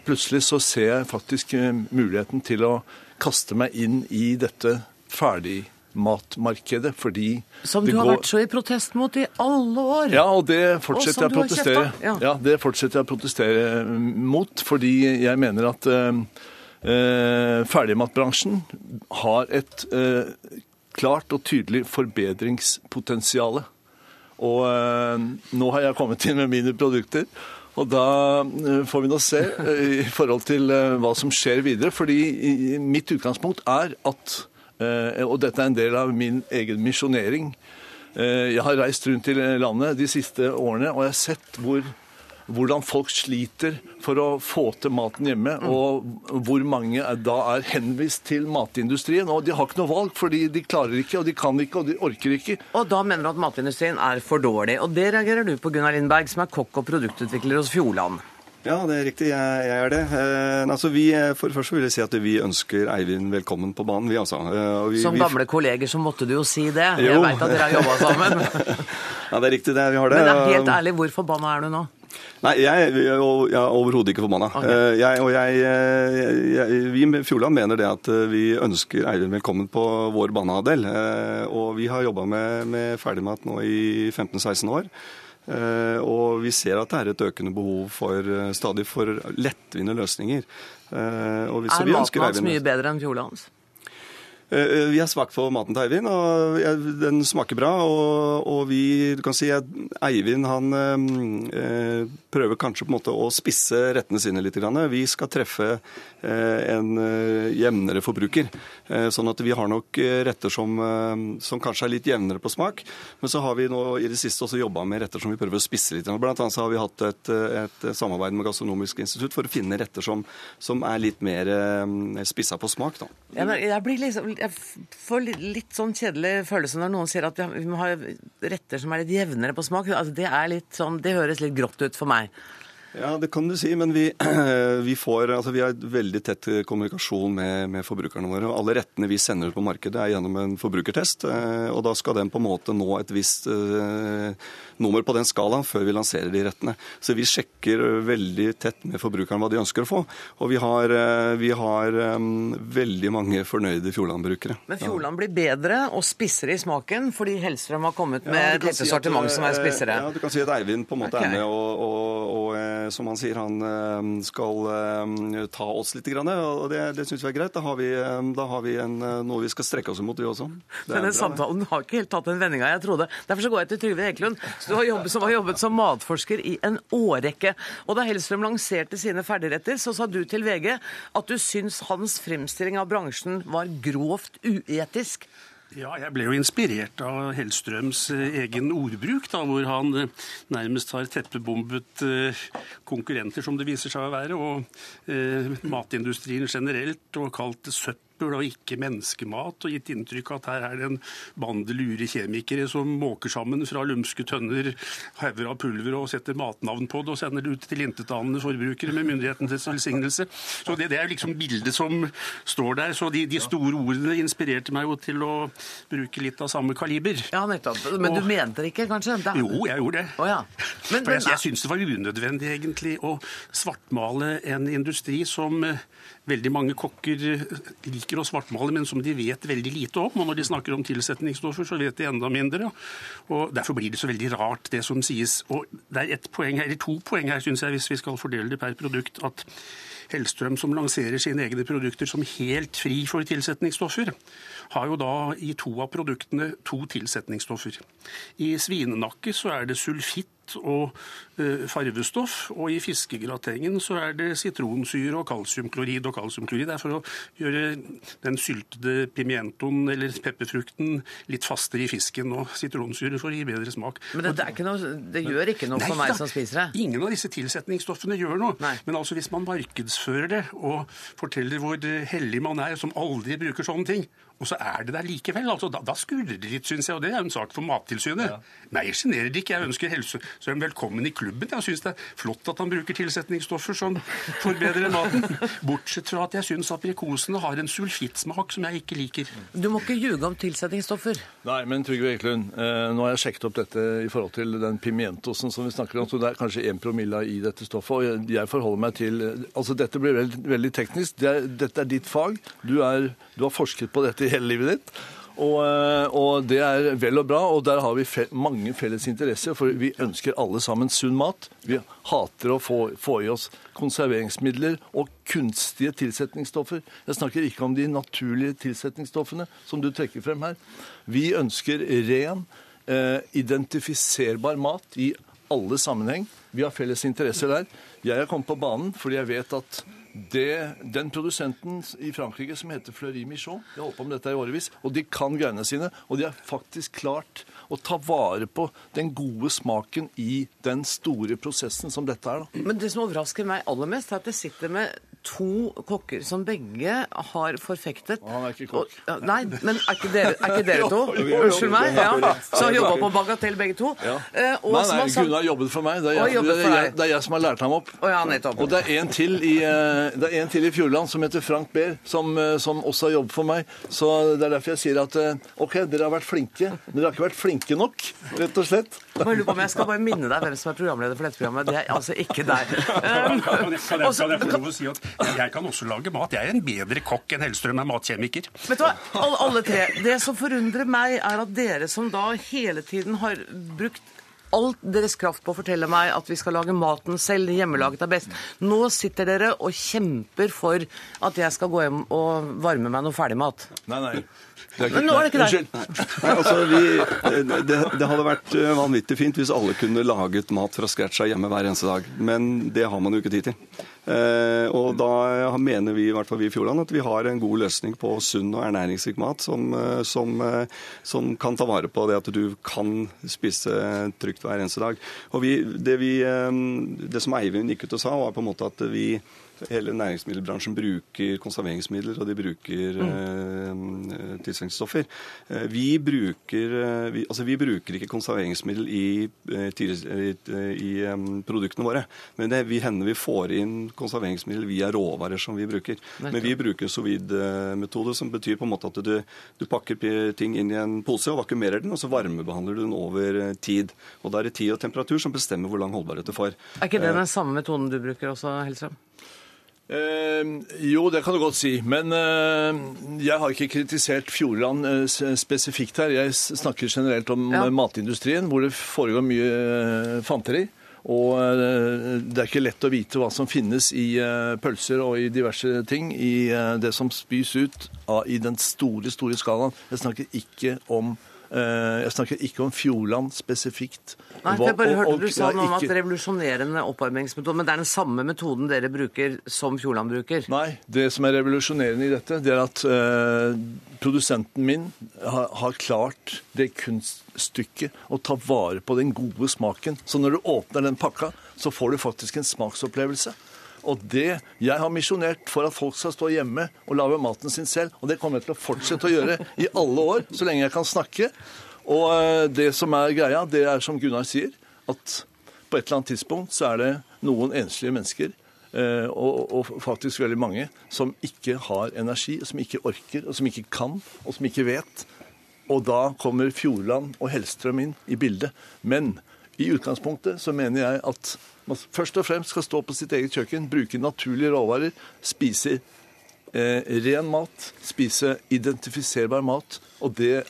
plutselig så ser jeg faktisk muligheten til å kaste meg inn i dette ferdig matmarkedet fordi Som du har går... vært så i protest mot i alle år. Ja, og det fortsetter jeg å protestere. Ja. ja. det fortsetter jeg å protestere mot, fordi jeg mener at eh, ferdigmatbransjen har et eh, klart og tydelig forbedringspotensial. Og eh, nå har jeg kommet inn med mine produkter. Og da får vi nå se i forhold til hva som skjer videre. fordi mitt utgangspunkt er at Eh, og dette er en del av min egen misjonering. Eh, jeg har reist rundt i landet de siste årene, og jeg har sett hvor, hvordan folk sliter for å få til maten hjemme, mm. og hvor mange da er henvist til matindustrien. Og de har ikke noe valg, fordi de klarer ikke, og de kan ikke, og de orker ikke. Og da mener du at matindustrien er for dårlig. Og det reagerer du på, Gunnar Lindberg, som er kokk og produktutvikler hos Fjordland. Ja, det er riktig. Jeg, jeg er det. Eh, altså, vi, for det første vil jeg si at vi ønsker Eivind velkommen på banen, vi altså. Eh, vi, som gamle vi... kolleger så måtte du jo si det. Jo. Jeg veit at dere har jobba sammen. ja, det er riktig det. Vi har det. Men det er helt ærlig, hvor forbanna er du nå? Nei, jeg, jeg, jeg er overhodet ikke forbanna. Okay. Jeg, og jeg, jeg, vi i Fjordland mener det at vi ønsker Eivind velkommen på vår banehalvdel. Og vi har jobba med, med ferdigmat nå i 15-16 år. Og vi ser at det er et økende behov for stadig for lettvinte løsninger. Og vi, er maten hans mye bedre enn? Eh, vi har smakt på maten til Eivind, og den smaker bra. Og, og vi du kan si at Eivind han eh, prøver kanskje på en måte å spisse rettene sine litt. Vi skal treffe eh, en jevnere forbruker. Sånn at vi har nok retter som, som, kanskje er litt jevnere på smak. Men så har vi nå i det siste også jobba med retter som vi prøver å spisse litt. Blant annet så har vi hatt et, et samarbeid med Gastronomisk institutt for å finne retter som, som er litt mer spissa på smak. Da. Ja, jeg blir liksom jeg får litt sånn kjedelig følelse når noen sier at vi må ha retter som er litt jevnere på smak. Altså, det, litt sånn, det høres litt grått ut for meg. Ja, det kan du si, men vi, vi, får, altså vi har veldig tett kommunikasjon med, med, forbrukerne våre. Alle rettene vi sender ut på markedet er gjennom en forbrukertest. Eh, og da skal den på en måte nå et visst uh, nummer på den skalaen før vi lanserer de rettene. Så vi sjekker veldig tett med forbrukerne hva de ønsker å få. Og vi har, vi har um, veldig mange fornøyde Fjordland-brukere. Men Fjordland blir bedre og spissere i smaken fordi Hellstrøm har kommet med ja, et si sortiment som er spissere? Ja, du kan si at Eivind på en måte okay. er med og, og, og Eh, som han sier, han eh, skal eh, ta oss litt. Og det, det syns vi er greit. Da har vi, da har vi en, noe vi skal strekke oss imot, vi også. Men den samtalen har ikke helt tatt den vendinga jeg trodde. Derfor så går jeg til Trygve Eklund, som har jobbet som matforsker i en årrekke. Og da Hellstrøm lanserte sine ferdigretter, så sa du til VG at du syns hans fremstilling av bransjen var grovt uetisk. Ja, jeg ble jo inspirert av Hellstrøms eh, egen ordbruk, da, hvor han eh, nærmest har teppebombet eh, konkurrenter, som det viser seg å være, og matindustrien generelt, og kalt det søtt søppel og ikke menneskemat, og gitt inntrykk av at her er det en bande lure kjemikere som måker sammen fra lumske tønner hauger av pulver og setter matnavn på det og sender det ut til intetanende forbrukere med myndighetenes velsignelse. Så det, det, er liksom bildet som står der. Så de, de, store ordene inspirerte meg jo til å bruke litt av samme kaliber. Ja, nettopp. Men og, du mente det ikke, kanskje? Da. Jo, jeg gjorde det. Oh, ja. men, For jeg, jeg syns det var unødvendig, egentlig, å svartmale en industri som veldig mange kokker liker å svartmale, men som de vet veldig lite om. Og når de snakker om tilsetningsstoffer, så vet de enda mindre. Og Derfor blir det så veldig rart, det som sies. Og det er ett poeng her, eller to poeng her, syns jeg, hvis vi skal fordele det per produkt. at Hellstrøm, som lanserer sine egne produkter som helt fri for tilsetningsstoffer, har jo da i to av produktene to tilsetningsstoffer. I svinenakke så er det sulfitt og eh, farvestoff. Og i fiskegratengen så er det sitronsyre og kalsiumklorid. Og kalsiumklorid er for å gjøre den syltede pimientoen eller pepperfrukten litt fastere i fisken. Og sitronsyre for å gi bedre smak. Men det, noe, det gjør ikke noe Nei, for meg da, som spiser det? Ingen av disse tilsetningsstoffene gjør noe. Nei. Men altså hvis man markedsfører det og forteller hvor hellig man er som aldri bruker sånne ting, og så er det der likevel. altså Da, da skurrer det litt, syns jeg. Og det er jo en sak for Mattilsynet. Ja. Nei, jeg sjenerer det ikke. Jeg ønsker Helsesøren velkommen i klubben. Jeg syns det er flott at han bruker tilsetningsstoffer som forbedrer maten. Bortsett fra at jeg syns aprikosene har en sulfittsmak som jeg ikke liker. Du må ikke ljuge om tilsetningsstoffer. Nei, men Trygve Eklund, eh, nå har jeg sjekket opp dette i forhold til den pimientosen som vi snakker om. så Det er kanskje én promille i dette stoffet. og jeg, jeg forholder meg til Altså, dette blir veldig, veldig teknisk. Det er, dette er ditt fag. Du, er, du har forsket på dette hele livet ditt. Og, eh, og, det er vel og bra, og der har vi fe mange felles interesser. For vi ønsker alle sammen sunn mat. Vi hater å få, få, i oss konserveringsmidler og kunstige tilsetningsstoffer. Jeg snakker ikke om de naturlige tilsetningsstoffene som du trekker frem her. Vi ønsker ren, eh, identifiserbar mat i alle sammenheng. Vi har felles interesser der. Jeg har kommet på banen fordi jeg vet at det, den produsenten i Frankrike som heter Fleury Michon, de har holdt på med dette i årevis, og de kan greiene sine. Og de har faktisk klart å ta vare på den gode smaken i den store prosessen som dette er. Da. Men det som overrasker meg aller mest, er at det sitter med to kokker som begge har forfektet Han er ikke kokk. Og, nei, men er ikke dere, er ikke dere to? Unnskyld meg. Ja. Som jobba på Bagatell begge to. Ja. Eh, nei, nei, Gunnar har jobbet for meg. Det er, jeg, det, er jeg, det er jeg som har lært ham opp. Og, ja, og det er en til i, eh, det er en til i Fjordland som heter Frank Behr, som, eh, som, også har jobbet for meg. Så det er derfor jeg sier at OK, dere har vært flinke. Dere har ikke vært flinke nok, rett og slett. Bare lurer på om Jeg skal bare minne deg hvem som er programleder for dette programmet. Det er altså ikke deg. Um, jeg, kan, jeg, kan jeg få lov å si at jeg kan også lage mat. Jeg er en bedre kokk enn Hellstrøm er matkjemiker. Vet du hva, alle, alle tre. Det som forundrer meg, er at dere som da hele tiden har brukt alt deres kraft på å fortelle meg at vi skal lage maten selv, hjemmelaget er best. Nå sitter dere og kjemper for at jeg skal gå hjem og varme meg noe ferdigmat. Nei, nei. Men nå er det ikke deg. Nei, altså, vi, det, det hadde vært eh, vanvittig fint hvis alle kunne laget mat fra scratcha hjemme hver eneste dag. Men det har man jo ikke tid til. Eh, og da mener vi i hvert fall vi i Fjordland at vi har en god løsning på sunn og ernæringsrik mat som, eh, som, eh, som, kan ta vare på det at du kan spise trygt hver eneste dag. Og vi, det, vi, det som Eivind gikk ut og sa, var på en måte at vi Hele næringsmiddelbransjen bruker konserveringsmidler, og de bruker mm. eh, tilsetningsstoffer. Eh, vi eh, vi, altså vi bruker ikke konserveringsmiddel i, eh, i, i um, produktene våre. Men det vi hender vi får inn konserveringsmiddel via råvarer som vi bruker. Men vi bruker sous vide-metode, som betyr på en måte at du, du, pakker ting inn i en pose og vakuumerer den, og så varmebehandler du den over tid. Og da er det tid og temperatur som bestemmer hvor lang holdbarhet du får. Er ikke det den samme metoden du bruker også, Hellstrøm? Eh, jo, det kan du godt si. Men eh, jeg har ikke kritisert Fjordland eh, spesifikt her. Jeg snakker generelt om ja. matindustrien, hvor det foregår mye eh, fanteri. Og eh, det er ikke lett å vite hva som finnes i eh, pølser og i diverse ting. I det som spys ut av, i den store, store skalaen. Jeg snakker ikke om Eh, jeg snakker ikke om Fjordland spesifikt. Nei, jeg bare hørte du sa noe om at revolusjonerende oppvarmingsmetode, men det er den samme metoden dere bruker som Fjordland bruker? Nei, det som er revolusjonerende i dette, det er at uh, produsenten min har, har, klart det kunststykket å ta vare på den gode smaken. Så når du åpner den pakka, så får du faktisk en smaksopplevelse. Og det, Jeg har misjonert for at folk skal stå hjemme og lage maten sin selv. Og det kommer jeg til å fortsette å gjøre i alle år, så lenge jeg kan snakke. Og eh, det som er greia, det er som Gunnar sier, at på et eller annet tidspunkt så er det noen enslige mennesker eh, og, og, faktisk veldig mange, som ikke har energi, som ikke orker, og som ikke kan, og som ikke vet. Og da kommer Fjordland og Hellstrøm inn i bildet. Men i utgangspunktet så mener jeg at man først og fremst skal stå på sitt eget kjøkken, bruke naturlige råvarer, spise eh, ren mat, spise identifiserbar mat. Og det,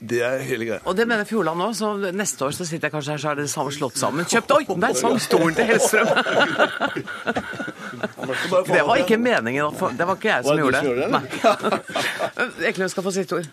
det er hele greia. Og det mener Fjordland òg, så neste år så sitter jeg kanskje her, så er det samme slått sammen. Kjøpt Oi, der sang stolen til Hellstrøm! det var ikke meningen. Det var ikke jeg som gjorde det. Nei. Eklund skal få sitt ord.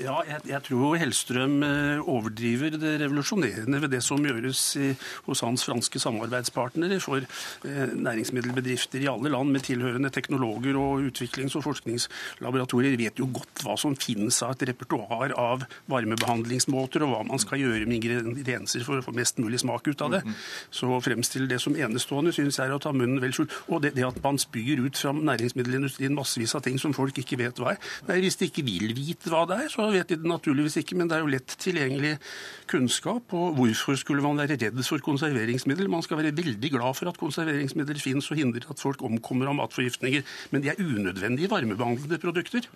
Ja, jeg, jeg, tror Hellstrøm eh, overdriver det revolusjonerende ved det som gjøres i, hos hans franske samarbeidspartnere for eh, næringsmiddelbedrifter i alle land med tilhørende teknologer og utviklings- og forskningslaboratorier vet jo godt hva som finnes av et repertoar av varmebehandlingsmåter, og hva man skal gjøre med ingredienser for å få mest mulig smak ut av det. Så å fremstille det som enestående synes jeg er å ta munnen vel skjult. Og det, det, at man spyr ut fra næringsmiddelindustrien massevis av ting som folk ikke vet hva er. Nei, Hvis de ikke vil vite hva det er, så vet de det naturligvis ikke, men det er jo lett tilgjengelig kunnskap. Og hvorfor skulle man være redd for konserveringsmiddel? Man skal være veldig glad for at konserveringsmidler finnes og hindrer at folk omkommer av matforgiftninger. Men de er unødvendige varmebehandlede produkter.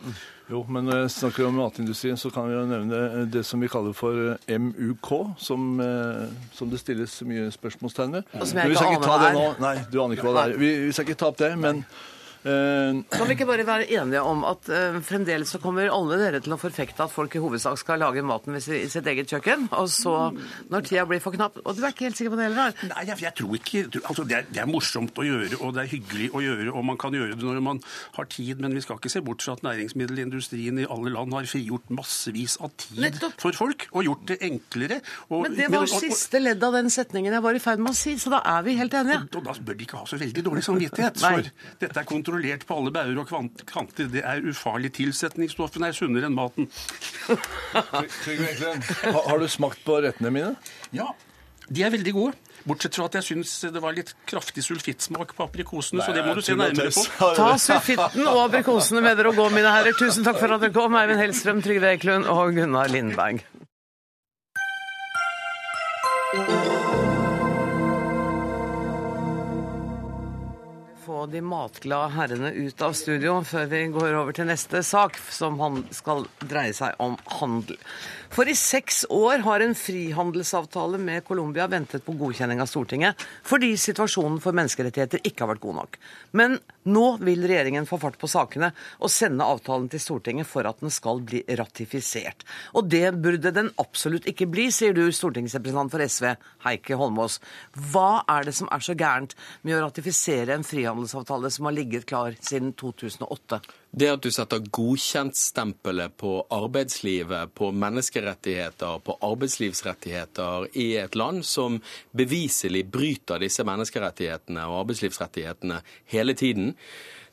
Jo, men når jeg snakker om matindustrien, så kan vi jo nevne det som vi kaller for MUK, som, eh, som det stilles mye spørsmålstegn ved. Og som jeg ikke aner hva det er. Nei, du aner ikke hva det er. Vi, vi skal ikke ta opp det, men kan vi ikke bare være enige om at uh, fremdeles så kommer alle dere til å forfekte at folk i hovedsak skal lage maten i sitt eget kjøkken, og så, når tida blir for knapp Og du er ikke helt sikker på det heller? Nei, jeg, jeg, tror ikke altså, det, er, det, er, morsomt å gjøre, og det er hyggelig å gjøre, og man kan gjøre det når man har tid, men vi skal ikke se bort fra at næringsmiddelindustrien i alle land har frigjort massevis av tid Nettopp. for folk, og gjort det enklere. Og, men det var men, og, siste ledd av den setningen jeg var i ferd med å si, så da er vi helt enige. Og, og da bør de ikke ha så veldig dårlig samvittighet, for dette er kontrollert kontrollert på alle bauger og kanter. Det er ufarlig. Tilsetningsstoffene er sunnere enn maten. Har du smakt på rettene mine? Ja. De er veldig gode. Bortsett fra at jeg syns det var litt kraftig sulfittsmak på aprikosene, så det må du se nærmere på. Ta sulfitten og aprikosene med dere og gå, mine herrer. Tusen takk for at dere kom, Eivind Hellstrøm, Trygve Eklund og Gunnar Lindberg. De matglade herrene ut av studio før vi går over til neste sak, som skal dreie seg om handel. For i seks år har en frihandelsavtale med Colombia ventet på godkjenning av Stortinget fordi situasjonen for menneskerettigheter ikke har vært god nok. Men nå vil regjeringen få fart på sakene og sende avtalen til Stortinget for at den skal bli ratifisert. Og det burde den absolutt ikke bli, sier du, stortingsrepresentant for SV, Heikki Holmås. Hva er det som er så gærent med å ratifisere en frihandelsavtale som har ligget klar siden 2008? Det at du setter godkjentstempelet på arbeidslivet, på menneskerettigheter, på arbeidslivsrettigheter i et land som beviselig bryter disse menneskerettighetene og arbeidslivsrettighetene hele tiden,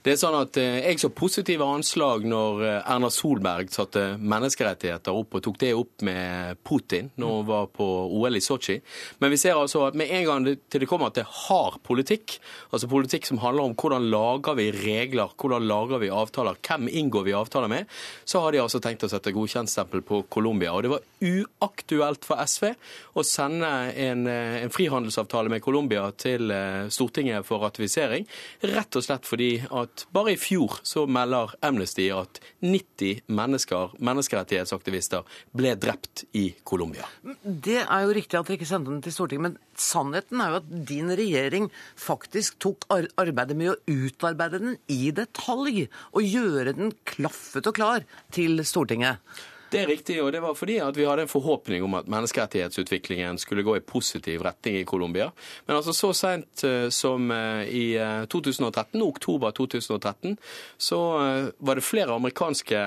det er sånn at eh, Jeg så positive anslag når eh, Erna Solberg satte menneskerettigheter opp og tok det opp med Putin når hun var på OL i Sotsji. Men vi ser altså at med en gang det, til det kommer til hard politikk, altså politikk som handler om hvordan lager vi regler, hvordan lager vi avtaler, hvem inngår vi avtaler med, så har de altså tenkt å sette godkjentstempel på Colombia. Og det var uaktuelt for SV å sende en, eh, en frihandelsavtale med Colombia til Stortinget for ratifisering, rett og slett fordi at bare i fjor så melder Amnesty at 90 mennesker, menneskerettighetsaktivister ble drept i Colombia. Det er jo riktig at dere ikke sendte den til Stortinget, men sannheten er jo at din regjering faktisk tok arbeidet med å utarbeide den i detalj og gjøre den klaffet og klar til Stortinget. Det er riktig, og det var fordi at vi hadde en forhåpning om at menneskerettighetsutviklingen skulle gå i positiv retning i Colombia. Men altså så sent eh, som eh, i 2013, eh, oktober 2013, så var det flere amerikanske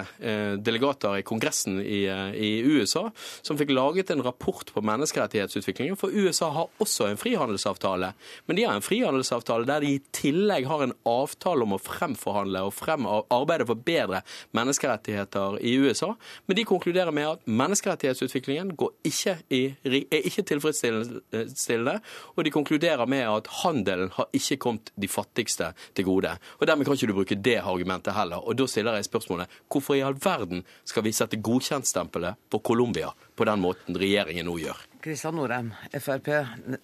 delegater i Kongressen i, i USA som fikk laget en rapport på menneskerettighetsutviklingen. For USA har også en frihandelsavtale, men de har en frihandelsavtale der de i tillegg har en avtale om å fremforhandle og frem, arbeide for bedre menneskerettigheter i USA. Men de konkluderer med at menneskerettighetsutviklingen ikke i, er ikke tilfredsstillende, og de konkluderer med at handelen har ikke kommet de fattigste til gode. Og Dermed kan ikke du bruke det argumentet heller. Og Da stiller jeg spørsmålet hvorfor i all verden skal vi sette godkjentstempelet på Colombia på den måten regjeringen nå gjør? Kristian Norheim, Frp,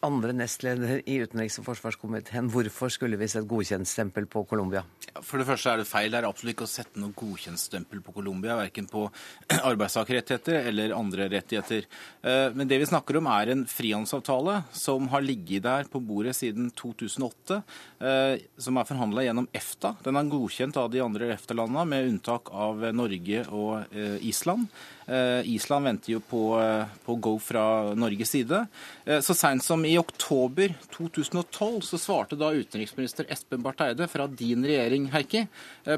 andre nestleder i utenriks- og forsvarskomiteen. Hvorfor skulle vi sette godkjentstempel på Colombia? For det første er det feil. Det er absolutt ikke å sette noe godkjentstempel på Colombia. Verken på arbeidstakerrettigheter eller andre rettigheter. Eh, men det vi snakker om, er en frihandelsavtale som har ligget der på bordet siden 2008. Eh, som er forhandla gjennom EFTA. Den er godkjent av de andre EFTA-landene, med unntak av Norge og eh, Island. Island venter jo på, på go fra Norges side. Så seint som i oktober 2012 så svarte da utenriksminister Espen Barth Eide fra din regjering, Heikki,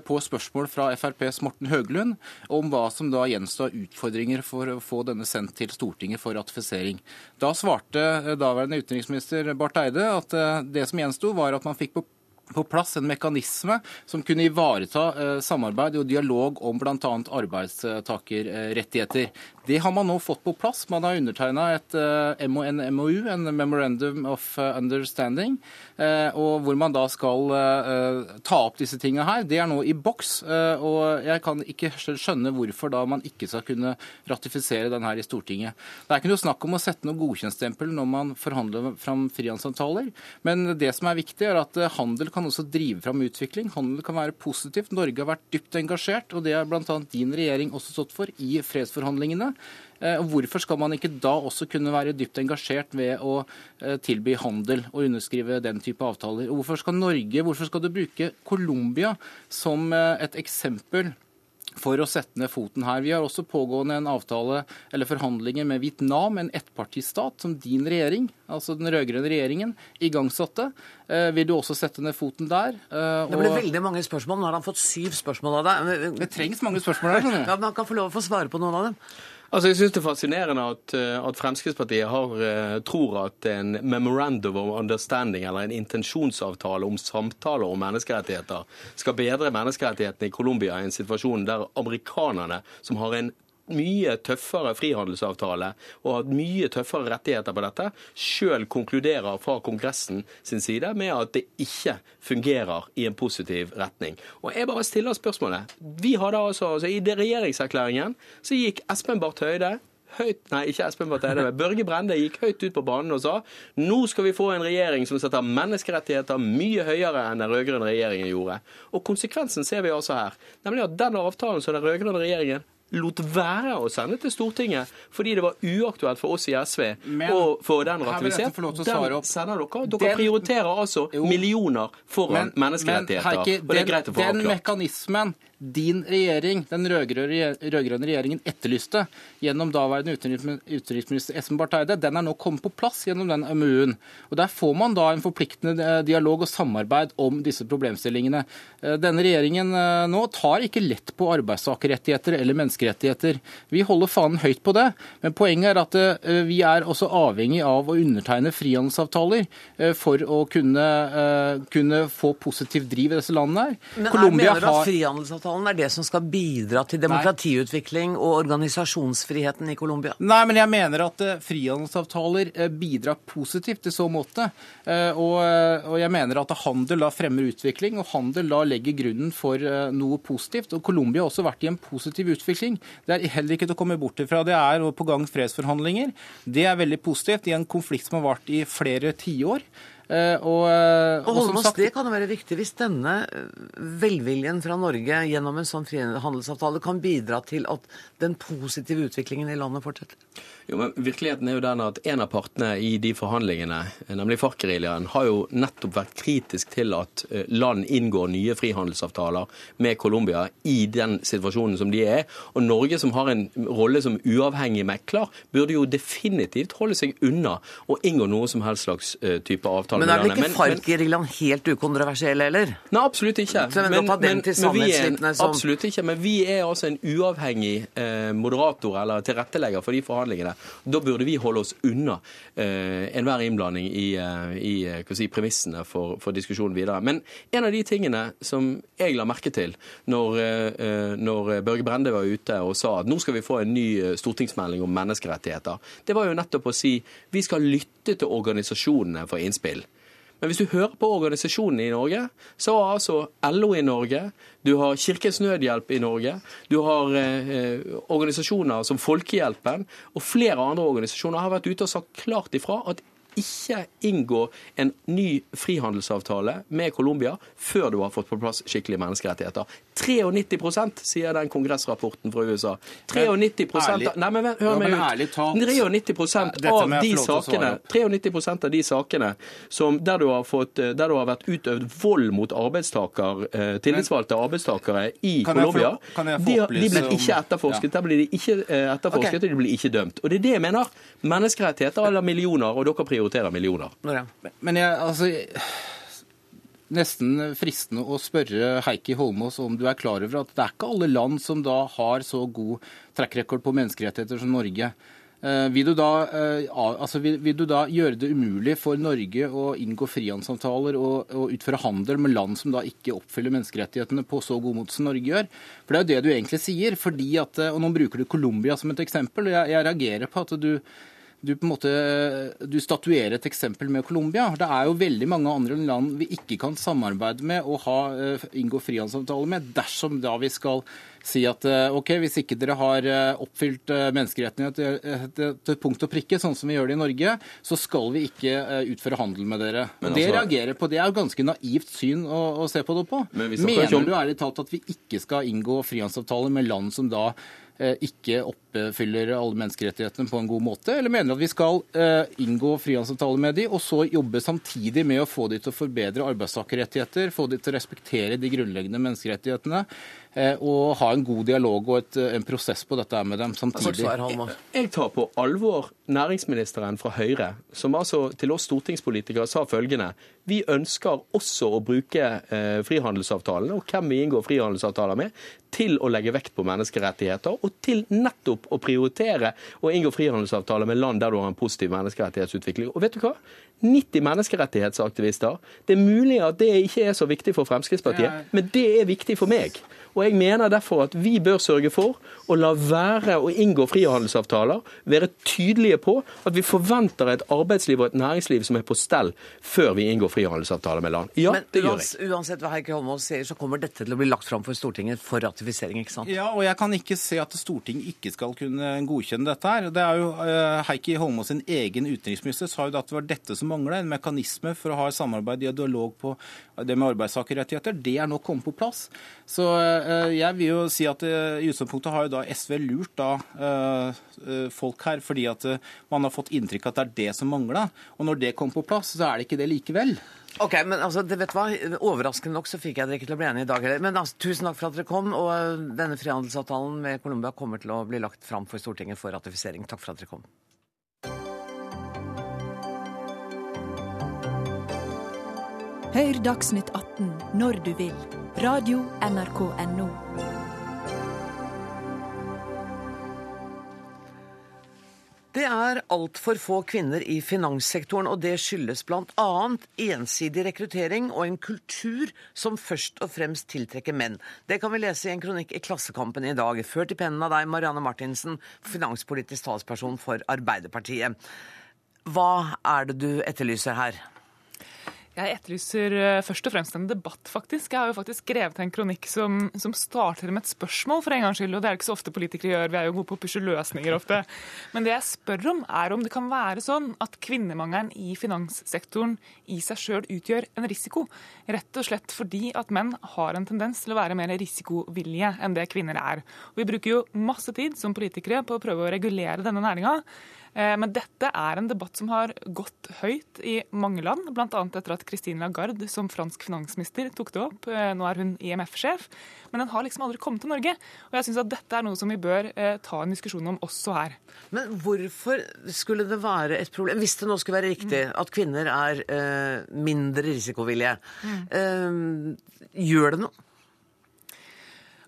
på spørsmål fra FrPs Morten Høglund om hva som da gjenstår utfordringer for å få denne sendt til Stortinget for ratifisering. Da svarte daværende utenriksminister Barth Eide at det som gjensto, var at man fikk på på plass en mekanisme som kunne ivareta eh, samarbeid og dialog om bl.a. arbeidstakerrettigheter. Det har man nå fått på plass. Man har undertegna et en MOU, en Memorandum of Understanding, eh, og hvor man da skal ta opp disse tingene her. Det er nå i boks, og jeg kan ikke skjønne hvorfor da man ikke skal kunne ratifisere den her i Stortinget. Det er ikke noe snakk om å sette noe godkjentstempel når man forhandler fram frihandelsavtaler, men det som er viktig, er at handel kan også drive fram utvikling. Handel kan være positivt. Norge har vært dypt engasjert, og det har bl.a. din regjering også stått for i fredsforhandlingene. Eh, og Hvorfor skal man ikke da også kunne være dypt engasjert ved å eh, tilby handel og underskrive den type avtaler? Og Hvorfor skal Norge, hvorfor skal du bruke Colombia som eh, et eksempel for å sette ned foten her. Vi har også pågående en avtale eller forhandlinger med Vietnam, en ettpartistat, som din regjering, altså den rød-grønne regjeringen, igangsatte. Eh, vil du også sette ned foten der? Eh, det ble veldig mange spørsmål. Nå har han fått syv spørsmål av deg. Det trengs mange spørsmål her. Ja, men Han kan få lov å få svare på noen av dem. Altså, Jeg syns det er fascinerende at, eh, at Fremskrittspartiet har, uh, tror at en memorandum of understanding, eller en intensjonsavtale om samtaler om menneskerettigheter, skal bedre menneskerettighetene i Colombia i en situasjon der amerikanerne, som har en mye tøffere frihandelsavtale og hatt mye tøffere rettigheter på dette, sjøl konkluderer fra Kongressen sin side med at det ikke fungerer i en positiv retning. Og jeg bare stiller spørsmålet. Vi hadde altså, altså I regjeringserklæringen så gikk Espen Barth Høide høyt Nei, ikke Espen Barth Børge Brende gikk høyt ut på banen og sa nå skal vi få en regjering som setter menneskerettigheter mye høyere enn den rød-grønne regjeringen gjorde. Og konsekvensen ser vi altså her. Nemlig at den avtalen som den rød-grønne regjeringen lot være å sende til Stortinget fordi det var uaktuelt for oss i SV Men, å få den ratifisert. Den sender dere. Dere den, prioriterer altså jo, millioner foran men, menneskerettigheter. Men, Heike, og det er greit å få avklart. Den mekanismen din regjering, den rød-grønne regjeringen, etterlyste gjennom daværende utenriksminister Espen Barth Eide, den er nå kommet på plass gjennom den MU-en. Og Der får man da en forpliktende eh, dialog og samarbeid om disse problemstillingene. Eh, denne regjeringen eh, nå tar ikke lett på arbeidstakerrettigheter eller menneskerettigheter. Vi holder fanen høyt på det, men poenget er at vi er også avhengig av å undertegne frihandelsavtaler for å kunne, kunne få positiv driv i disse landene her. Men her mener du at frihandelsavtalen er det som skal bidra til demokratiutvikling og organisasjonsfriheten i Colombia? Nei, men jeg mener at eh, frihandelsavtaler eh, bidrar positivt i så måte. Og, og, jeg mener at handel da fremmer utvikling, og handel da legger grunnen for noe positivt. Og Colombia har også vært i en positiv utvikling. Det er heller ikke til å komme bort ifra. Det er på gang fredsforhandlinger. Det er veldig positivt i en konflikt som har vart i flere tiår. Eh, og, eh, og Holmås, sagt... det kan jo være viktig hvis denne eh, velviljen fra Norge gjennom en sånn frihandelsavtale kan bidra til at den positive utviklingen i landet fortsetter? Jo, men Virkeligheten er jo den at en av partene i de forhandlingene, nemlig FARC-geriljaen, har jo nettopp vært kritisk til at land inngår nye frihandelsavtaler med Colombia i den situasjonen som de er. Og Norge, som har en rolle som uavhengig mekler, burde jo definitivt holde seg unna å inngå noe som helst slags type avtale Men er vel ikke Farc-reglene helt ukontroversielle heller? Nei, absolutt ikke. Men, men, men, vi en, som... absolutt ikke. Men vi er altså en uavhengig eh, moderator eller tilrettelegger for de forhandlingene. Da burde vi holde oss unna eh, enhver innblanding i, eh, i eh, si, premissene for, for, diskusjonen videre. Men en av de tingene som jeg la merke til når, eh, når Børge Brende var ute og sa at nå skal vi få en ny eh, stortingsmelding om menneskerettigheter, det var jo nettopp å si vi skal lytte til organisasjonene for innspill. Men hvis du hører på organisasjonene i Norge, så har altså LO i Norge, du har Kirkens Nødhjelp i Norge, du har eh, organisasjoner som Folkehjelpen og flere andre organisasjoner har vært ute og sagt klart ifra at ikke inngå en ny frihandelsavtale med Colombia før du har fått på plass skikkelige menneskerettigheter. 93 sier den kongressrapporten fra USA. 93 ærlig, Nei, men hør meg ut. 93% av de sakene 93% av de sakene som, der, du har fått, der du har vært utøvd vold mot arbeidstaker, eh, tillitsvalgte arbeidstakere i Colombia, de, de blir ikke etterforsket. Der blir de ikke eh, etterforsket, og de blir ikke dømt. Og det er det jeg mener. Menneskerettigheter eller millioner, og dere prioriterer millioner. Men jeg, altså nesten fristende å spørre Heikki Holmås om du er klar over at det er ikke alle land som da har så god trackrecord på menneskerettigheter som Norge. Eh, vil du, da, eh, altså vil, vil du, da, gjøre det umulig for Norge å inngå frihandelsavtaler og, og, utføre handel med land som da ikke oppfyller menneskerettighetene på så god måte som Norge gjør? For Det er jo det du egentlig sier. fordi at, og Nå bruker du Colombia som et eksempel. og jeg, jeg reagerer på at du du på en måte, du statuerer et eksempel med Colombia. Det er jo veldig mange andre land vi ikke kan samarbeide med og ha, eh, inngå frihandelsavtaler med, dersom da vi skal si at eh, ok, hvis ikke dere har eh, oppfylt menneskerettighetene til punkt og prikke, sånn som vi gjør det i Norge, så skal vi ikke utføre handel med dere. Men det altså, reagerer på, det er jo ganske naivt syn å, å se på det på. Men Mener du ærlig talt at vi ikke skal inngå frihandelsavtaler med land som da ikke oppfyller alle menneskerettighetene på en god måte, eller mener at vi skal inngå frihandelsavtaler med de, og så jobbe samtidig med å få de til å forbedre arbeidstakerrettigheter, få de til å respektere de grunnleggende menneskerettighetene, og ha en god dialog og et, en prosess på dette med dem samtidig? Jeg tar på alvor næringsministeren fra Høyre, som altså til oss stortingspolitikere sa følgende vi ønsker også å bruke eh, frihandelsavtalene og hvem vi inngår frihandelsavtaler med, til å legge vekt på menneskerettigheter, og til nettopp å prioritere å inngå frihandelsavtaler med land der du har en positiv menneskerettighetsutvikling. Og vet du hva? 90 menneskerettighetsaktivister. Det er mulig at det ikke er så viktig for Fremskrittspartiet, men det er viktig for meg. Og jeg mener derfor at vi bør sørge for å la være å inngå frihandelsavtaler, være tydelige på at vi forventer et arbeidsliv og et næringsliv som er på stell før vi inngår frihandelsavtaler med land. Ja, Men det gjør jeg. Uansett hva Heikki Holmås sier, så kommer dette til å bli lagt fram for Stortinget for ratifisering, ikke sant? Ja, og jeg kan ikke se at Stortinget ikke skal kunne godkjenne dette her. Det er jo uh, Heikki Holmås sin egen utenriksminister sa jo at det var dette som mangla, en mekanisme for å ha samarbeid i dialog på det med arbeidstakerrettigheter. Det er nå kommet på plass. Så uh, jeg vil jo si at uh, i utgangspunktet har jo da SV lurt da folk her, fordi at man har fått inntrykk av at det er det som mangla. Og når det kom på plass, så er det ikke det likevel. Ok, men altså, det vet hva, Overraskende nok så fikk jeg dere ikke til å bli enige i dag heller. Men altså, tusen takk for at dere kom. Og denne frihandelsavtalen med Colombia kommer til å bli lagt fram for Stortinget for ratifisering. Takk for at dere kom. Hør Dagsnytt 18 når du vil. Radio NRK Radio.nrk.no. Det er altfor få kvinner i finanssektoren, og det skyldes bl.a. ensidig rekruttering og en kultur som først og fremst tiltrekker menn. Det kan vi lese i en kronikk i Klassekampen i dag, ført i pennen av deg, Marianne Martinsen, finanspolitisk talsperson for Arbeiderpartiet. Hva er det du etterlyser her? Jeg etterlyser eh, først og fremst en debatt, faktisk. Jeg har jo faktisk skrevet en kronikk som, som, starter med et spørsmål, for en gangs skyld. Og det er det ikke så ofte politikere gjør, vi er jo gode på å pushe løsninger ofte. Men det jeg spør om, er om det kan være sånn at kvinnemangelen i finanssektoren i seg sjøl utgjør en risiko. Rett og slett fordi at menn har en tendens til å være mer risikovillige enn det kvinner er. Og vi bruker jo masse tid som politikere på å prøve å regulere denne næringa. Eh, men dette er en debatt som har gått høyt i mange land, bl.a. etter at Christine Lagarde som fransk finansminister tok det opp. Eh, nå er hun IMF-sjef. Men den har liksom aldri kommet til Norge. Og jeg syns at dette er noe som vi bør eh, ta en diskusjon om også her. Men hvorfor skulle det være et problem, hvis det nå skulle være riktig, mm. at kvinner er mindre risikovillige? Mm. Gjør det noe?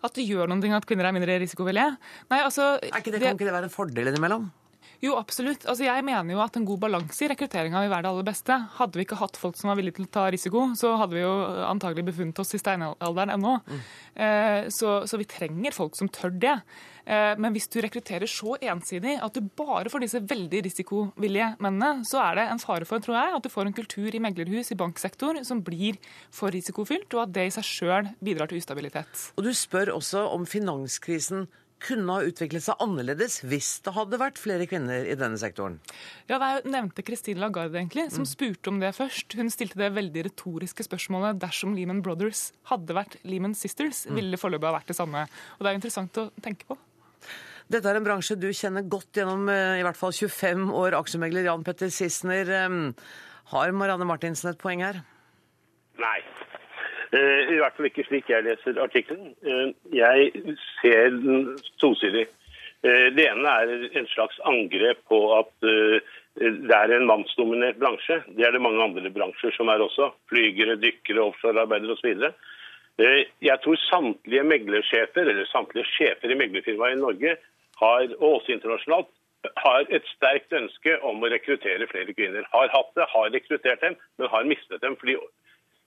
At det gjør noe at kvinner er mindre risikovillige? Nei, altså... Er ikke det, kan ikke det være en fordel innimellom? Jo, absolutt. Altså, jeg mener jo at en god balanse i rekrutteringa vil være det aller beste. Hadde vi ikke hatt folk som var villige til å ta risiko, så hadde vi jo antagelig befunnet oss i steinalderen ennå. Mm. Eh, så, så, vi trenger folk som tør det. Eh, men hvis du rekrutterer så ensidig at du bare får disse veldig risikovillige mennene, så er det en fare for tror jeg, at du får en kultur i meglerhus i banksektor som blir for risikofylt, og at det i seg sjøl bidrar til ustabilitet. Og Du spør også om finanskrisen kunne ha utviklet seg annerledes hvis det hadde vært flere kvinner i denne sektoren? Ja, Det nevnte Christine Lagarde, egentlig, som mm. spurte om det først. Hun stilte det veldig retoriske spørsmålet dersom Lehman Brothers hadde vært Lehman Sisters, mm. ville det foreløpig ha vært det samme. Og Det er interessant å tenke på. Dette er en bransje du kjenner godt gjennom eh, i hvert fall 25 år, aksjemegler Jan Petter Sissener. Har Marianne Martinsen et poeng her? Nei, Eh, I hvert fall ikke slik jeg leser artikkelen. Eh, jeg ser den tosidig. Eh, det ene er en slags angrep på at det er en mannsdominert bransje. Det er det mange andre bransjer som er også. Flygere, dykkere, offshorearbeidere osv. Jeg tror samtlige meglersjefer, eller samtlige sjefer i meglerfirmaer i Norge, har, og også internasjonalt, har et sterkt ønske om å rekruttere flere kvinner. Har hatt det, har rekruttert dem, men har mistet dem fordi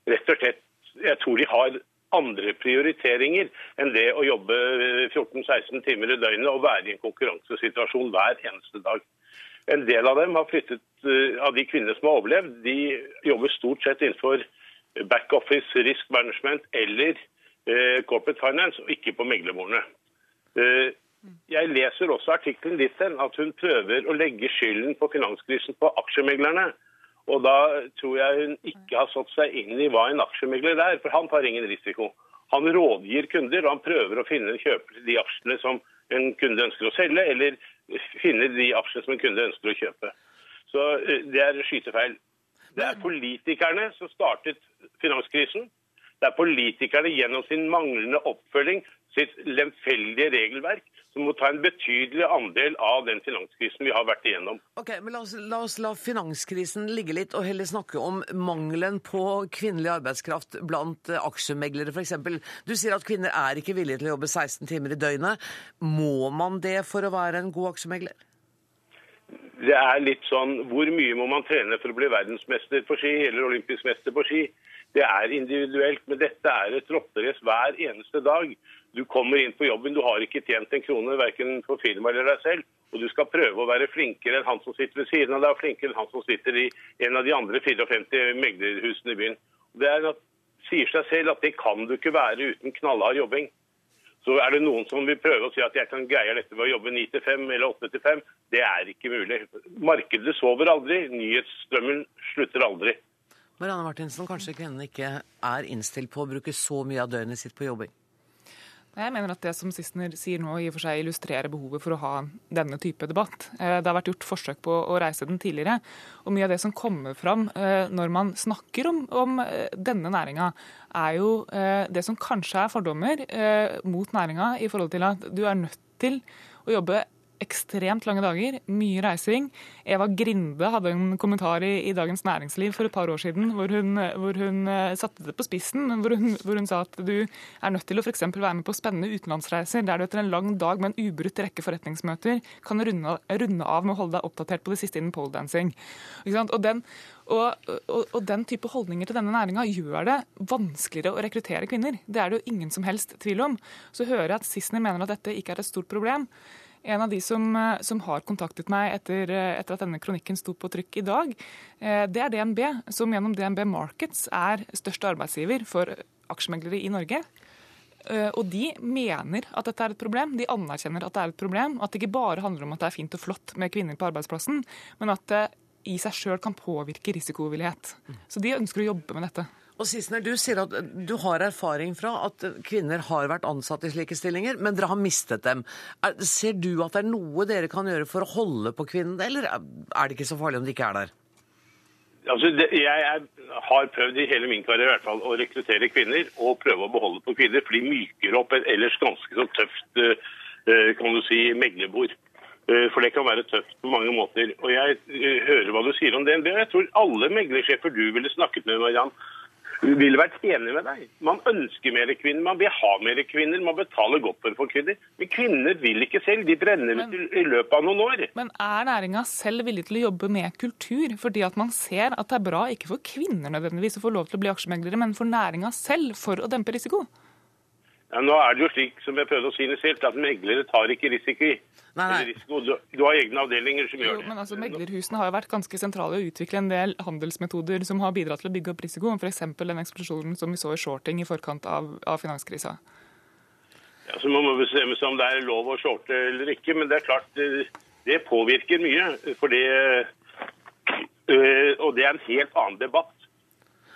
rett og slett jeg tror de har andre prioriteringer enn det å jobbe 14-16 timer i døgnet og være i en konkurransesituasjon hver eneste dag. En del av dem har flyttet, eh, av de kvinnene som har overlevd, de jobber stort sett innenfor backoffice, risk management eller eh, corporate finance, og ikke på meglerbordene. Eh, jeg leser også artikkelen ditt at hun prøver å legge skylden på finanskrisen på aksjemeglerne. Og da tror jeg hun ikke har satt seg inn i hva en aksjemegler er, for han tar ingen risiko. Han rådgir kunder, og han prøver å finne en kjøper til de aksjene som en kunde ønsker å selge, eller finne de aksjene som en kunde ønsker å kjøpe. Så eh, det er skytefeil. Det er politikerne som startet finanskrisen. Det er politikerne gjennom sin manglende oppfølging, sitt lemfeldige regelverk, som må ta en betydelig andel av den finanskrisen vi har vært igjennom. Ok, men la oss, la oss, la finanskrisen ligge litt, og heller snakke om mangelen på kvinnelig arbeidskraft blant eh, aksjemeglere f.eks. Du sier at kvinner er ikke villige til å jobbe 16 timer i døgnet. Må man det for å være en god aksjemegler? Det er litt sånn Hvor mye må man trene for å bli verdensmester på ski eller olympisk mester på ski? Det er individuelt, men dette er et rotterace hver eneste dag. Du kommer inn på jobben, du har ikke tjent en krone verken for firmaet eller deg selv. Og du skal prøve å være flinkere enn han som sitter ved siden av deg, og flinkere enn han som sitter i en av de andre 54 meglerhusene i byen. Det er, sier seg selv at det kan du ikke være uten knallhard jobbing. Så er det noen som vil prøve å si at jeg kan greie dette ved å jobbe 9 til 5 eller 8 til 5. Det er ikke mulig. Markedet sover aldri. Nyhetsstrømmen slutter aldri. Marianne Martinsen, kanskje kvinnene ikke er innstilt på å bruke så mye av døgnet sitt på jobbing? Jeg mener at Det som Sissener sier nå, i og for seg illustrerer behovet for å ha denne type debatt. Eh, det har vært gjort forsøk på å reise den tidligere. og Mye av det som kommer fram eh, når man snakker om, om eh, denne næringa, er jo det som kanskje er fordommer mot næringa i forhold til at du er nødt til å jobbe ekstremt lange dager, mye reising. Eva Grinde hadde en kommentar i, i Dagens Næringsliv for et par år siden hvor hun, hvor hun uh, satte det på spissen. Hvor hun, hvor hun, sa at du er nødt til å f.eks. være med på spennende utenlandsreiser der du etter en lang dag med en ubrutt rekke forretningsmøter kan runde, runde, av med å holde deg oppdatert på det siste innen poledancing. Og, og, og, og, den type holdninger til denne næringa gjør det vanskeligere å rekruttere kvinner. Det er det jo ingen som helst tvil om. Så hører jeg at Sissener mener at dette ikke er et stort problem. En av de som, eh, som har kontaktet meg etter, eh, etter, at denne kronikken sto på trykk i dag, eh, det er DNB, som gjennom DNB Markets er største arbeidsgiver for aksjemeglere i Norge. Og de mener at dette er et problem. De anerkjenner at det er et problem. At det ikke bare handler om at det er fint og flott med kvinner på arbeidsplassen, men at det i seg sjøl kan påvirke risikovillighet. Så de ønsker å jobbe med dette. Og Sissener, Du sier at du har erfaring fra at kvinner har vært ansatt i slike stillinger, men dere har mistet dem. Ser du at det er noe dere kan gjøre for å holde på kvinnene, eller er det ikke så farlig om de ikke er der? Altså, det, jeg er, har prøvd i hele min karriere i hvert fall, å rekruttere kvinner og prøve å beholde på kvinner, for de myker opp et ellers ganske så tøft uh, kan du si, meglebord. Uh, for det kan være tøft på mange måter. Og Jeg hører hva du sier om det. Jeg tror alle meglersjefer du ville snakket med, Mariann, ville vært enig med deg. Man ønsker mer kvinner, man vil ha mer kvinner, man betaler godt for kvinner. Men kvinner vil ikke selv, de brenner ut i løpet av noen år. Men er næringa selv villig til å jobbe med kultur, fordi at man ser at det er bra ikke for kvinner nødvendigvis å få lov til å bli aksjemeglere, men for næringa selv for å dempe risiko? Ja, nå er det jo slik som jeg prøvde å si det selv, at meglere tar ikke risiko. Nei, nei. risiko. Du, du, har egne avdelinger som gjør det. Jo, men altså, Meglerhusene har jo vært ganske sentrale i å utvikle en del handelsmetoder som har bidratt til å bygge opp risiko, f.eks. den eksplosjonen som vi så i shorting i forkant av, av finanskrisa. Ja, så må man bestemme seg om det er lov å shorte eller ikke, men det er klart det, det påvirker mye. For det, øh, og det er en helt annen debatt.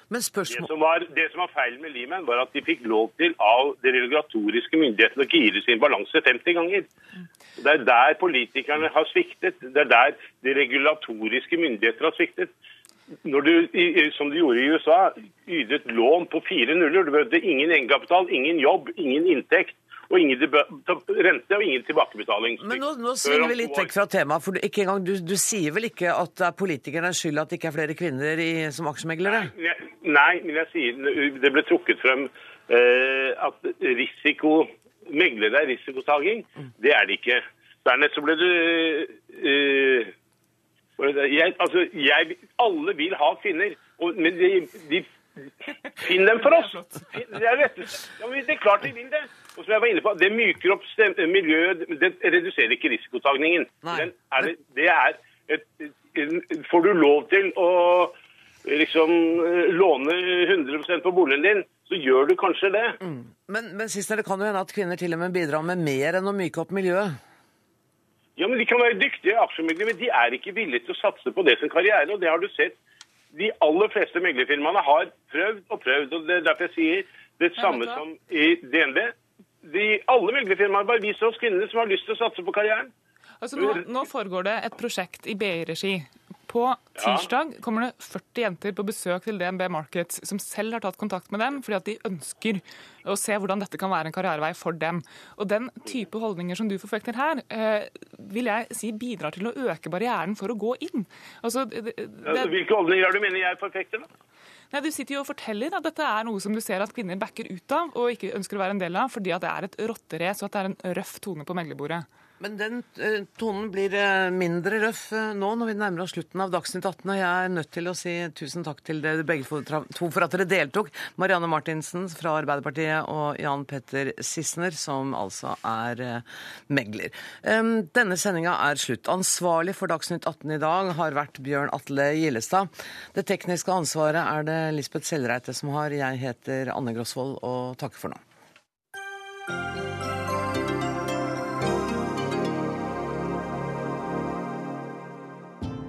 Men spørsmål... det, som var, det som var feilen med Limen, var at de fikk lov til av de regulatoriske myndighetene å gire sin balanse 50 ganger. Det er der politikerne har sviktet. Det er der de regulatoriske myndigheter har sviktet. Når du, som du gjorde i USA, ytet lån på fire nuller, du behøvde ingen egenkapital, ingen jobb, ingen inntekt og ingen rente og ingen tilbakebetaling. Men nå, nå svinger vi litt vekk fra temaet. for ikke engang, du, du, sier vel ikke at det er politikernes skyld at det ikke er flere kvinner i, som aksjemeglere? Nei, nei, men jeg sier det ble trukket frem eh, at risiko meglere er risikotaking. Mm. Det er det ikke. Dernest så ble du eh, jeg, altså, jeg, Alle vil ha kvinner, og, men de, de Finn dem for oss! Det er, ja, det er klart de vil det. Og som jeg var inne på, Det myker opp miljøet, det reduserer ikke risikotagningen. Det er, det er et, får du lov til å liksom låne 100% på boligen din, så gjør du kanskje det. Mm. Men, men sist det kan jo hende at kvinner til og med bidrar med mer enn å myke opp miljøet? Ja, men De kan være dyktige aksjemeglere, men de er ikke villige til å satse på det som karriere. og Det har du sett de aller fleste meglerfirmaene har prøvd og prøvd. og Det er derfor jeg sier det samme som i DNB. De, alle meglerfirmaer bare viser oss kvinnene som har lyst til å satse på karrieren. Altså nå, nå foregår det et prosjekt i BI-regi på tirsdag kommer det 40 jenter på besøk til DNB Markets, som selv har tatt kontakt med dem fordi at de ønsker å se hvordan dette kan være en karrierevei for dem. Og Den type holdninger som du forfekter her, eh, vil jeg si bidrar til å øke barrieren for å gå inn. Altså, det, det, Hvilke holdninger er du mener jeg forfekter? da? Nei, Du sitter jo og forteller at dette er noe som du ser at kvinner backer ut av og ikke ønsker å være en del av, fordi at det er et rotterace og at det er en røff tone på meglerbordet. Men den uh, tonen blir uh, mindre røff uh, nå når vi nærmer oss slutten av Dagsnytt 18. Og jeg er nødt til å si tusen takk til dere begge to for at dere deltok. Marianne Martinsen fra Arbeiderpartiet og Jan Petter Sissener, som altså er megler. Denne sendinga er slutt. Ansvarlig for Dagsnytt 18 i dag har vært Bjørn Atle Gillestad. Det tekniske ansvaret er det Lisbeth Sellreite som har. Jeg heter Anne Grosvold og takker for nå.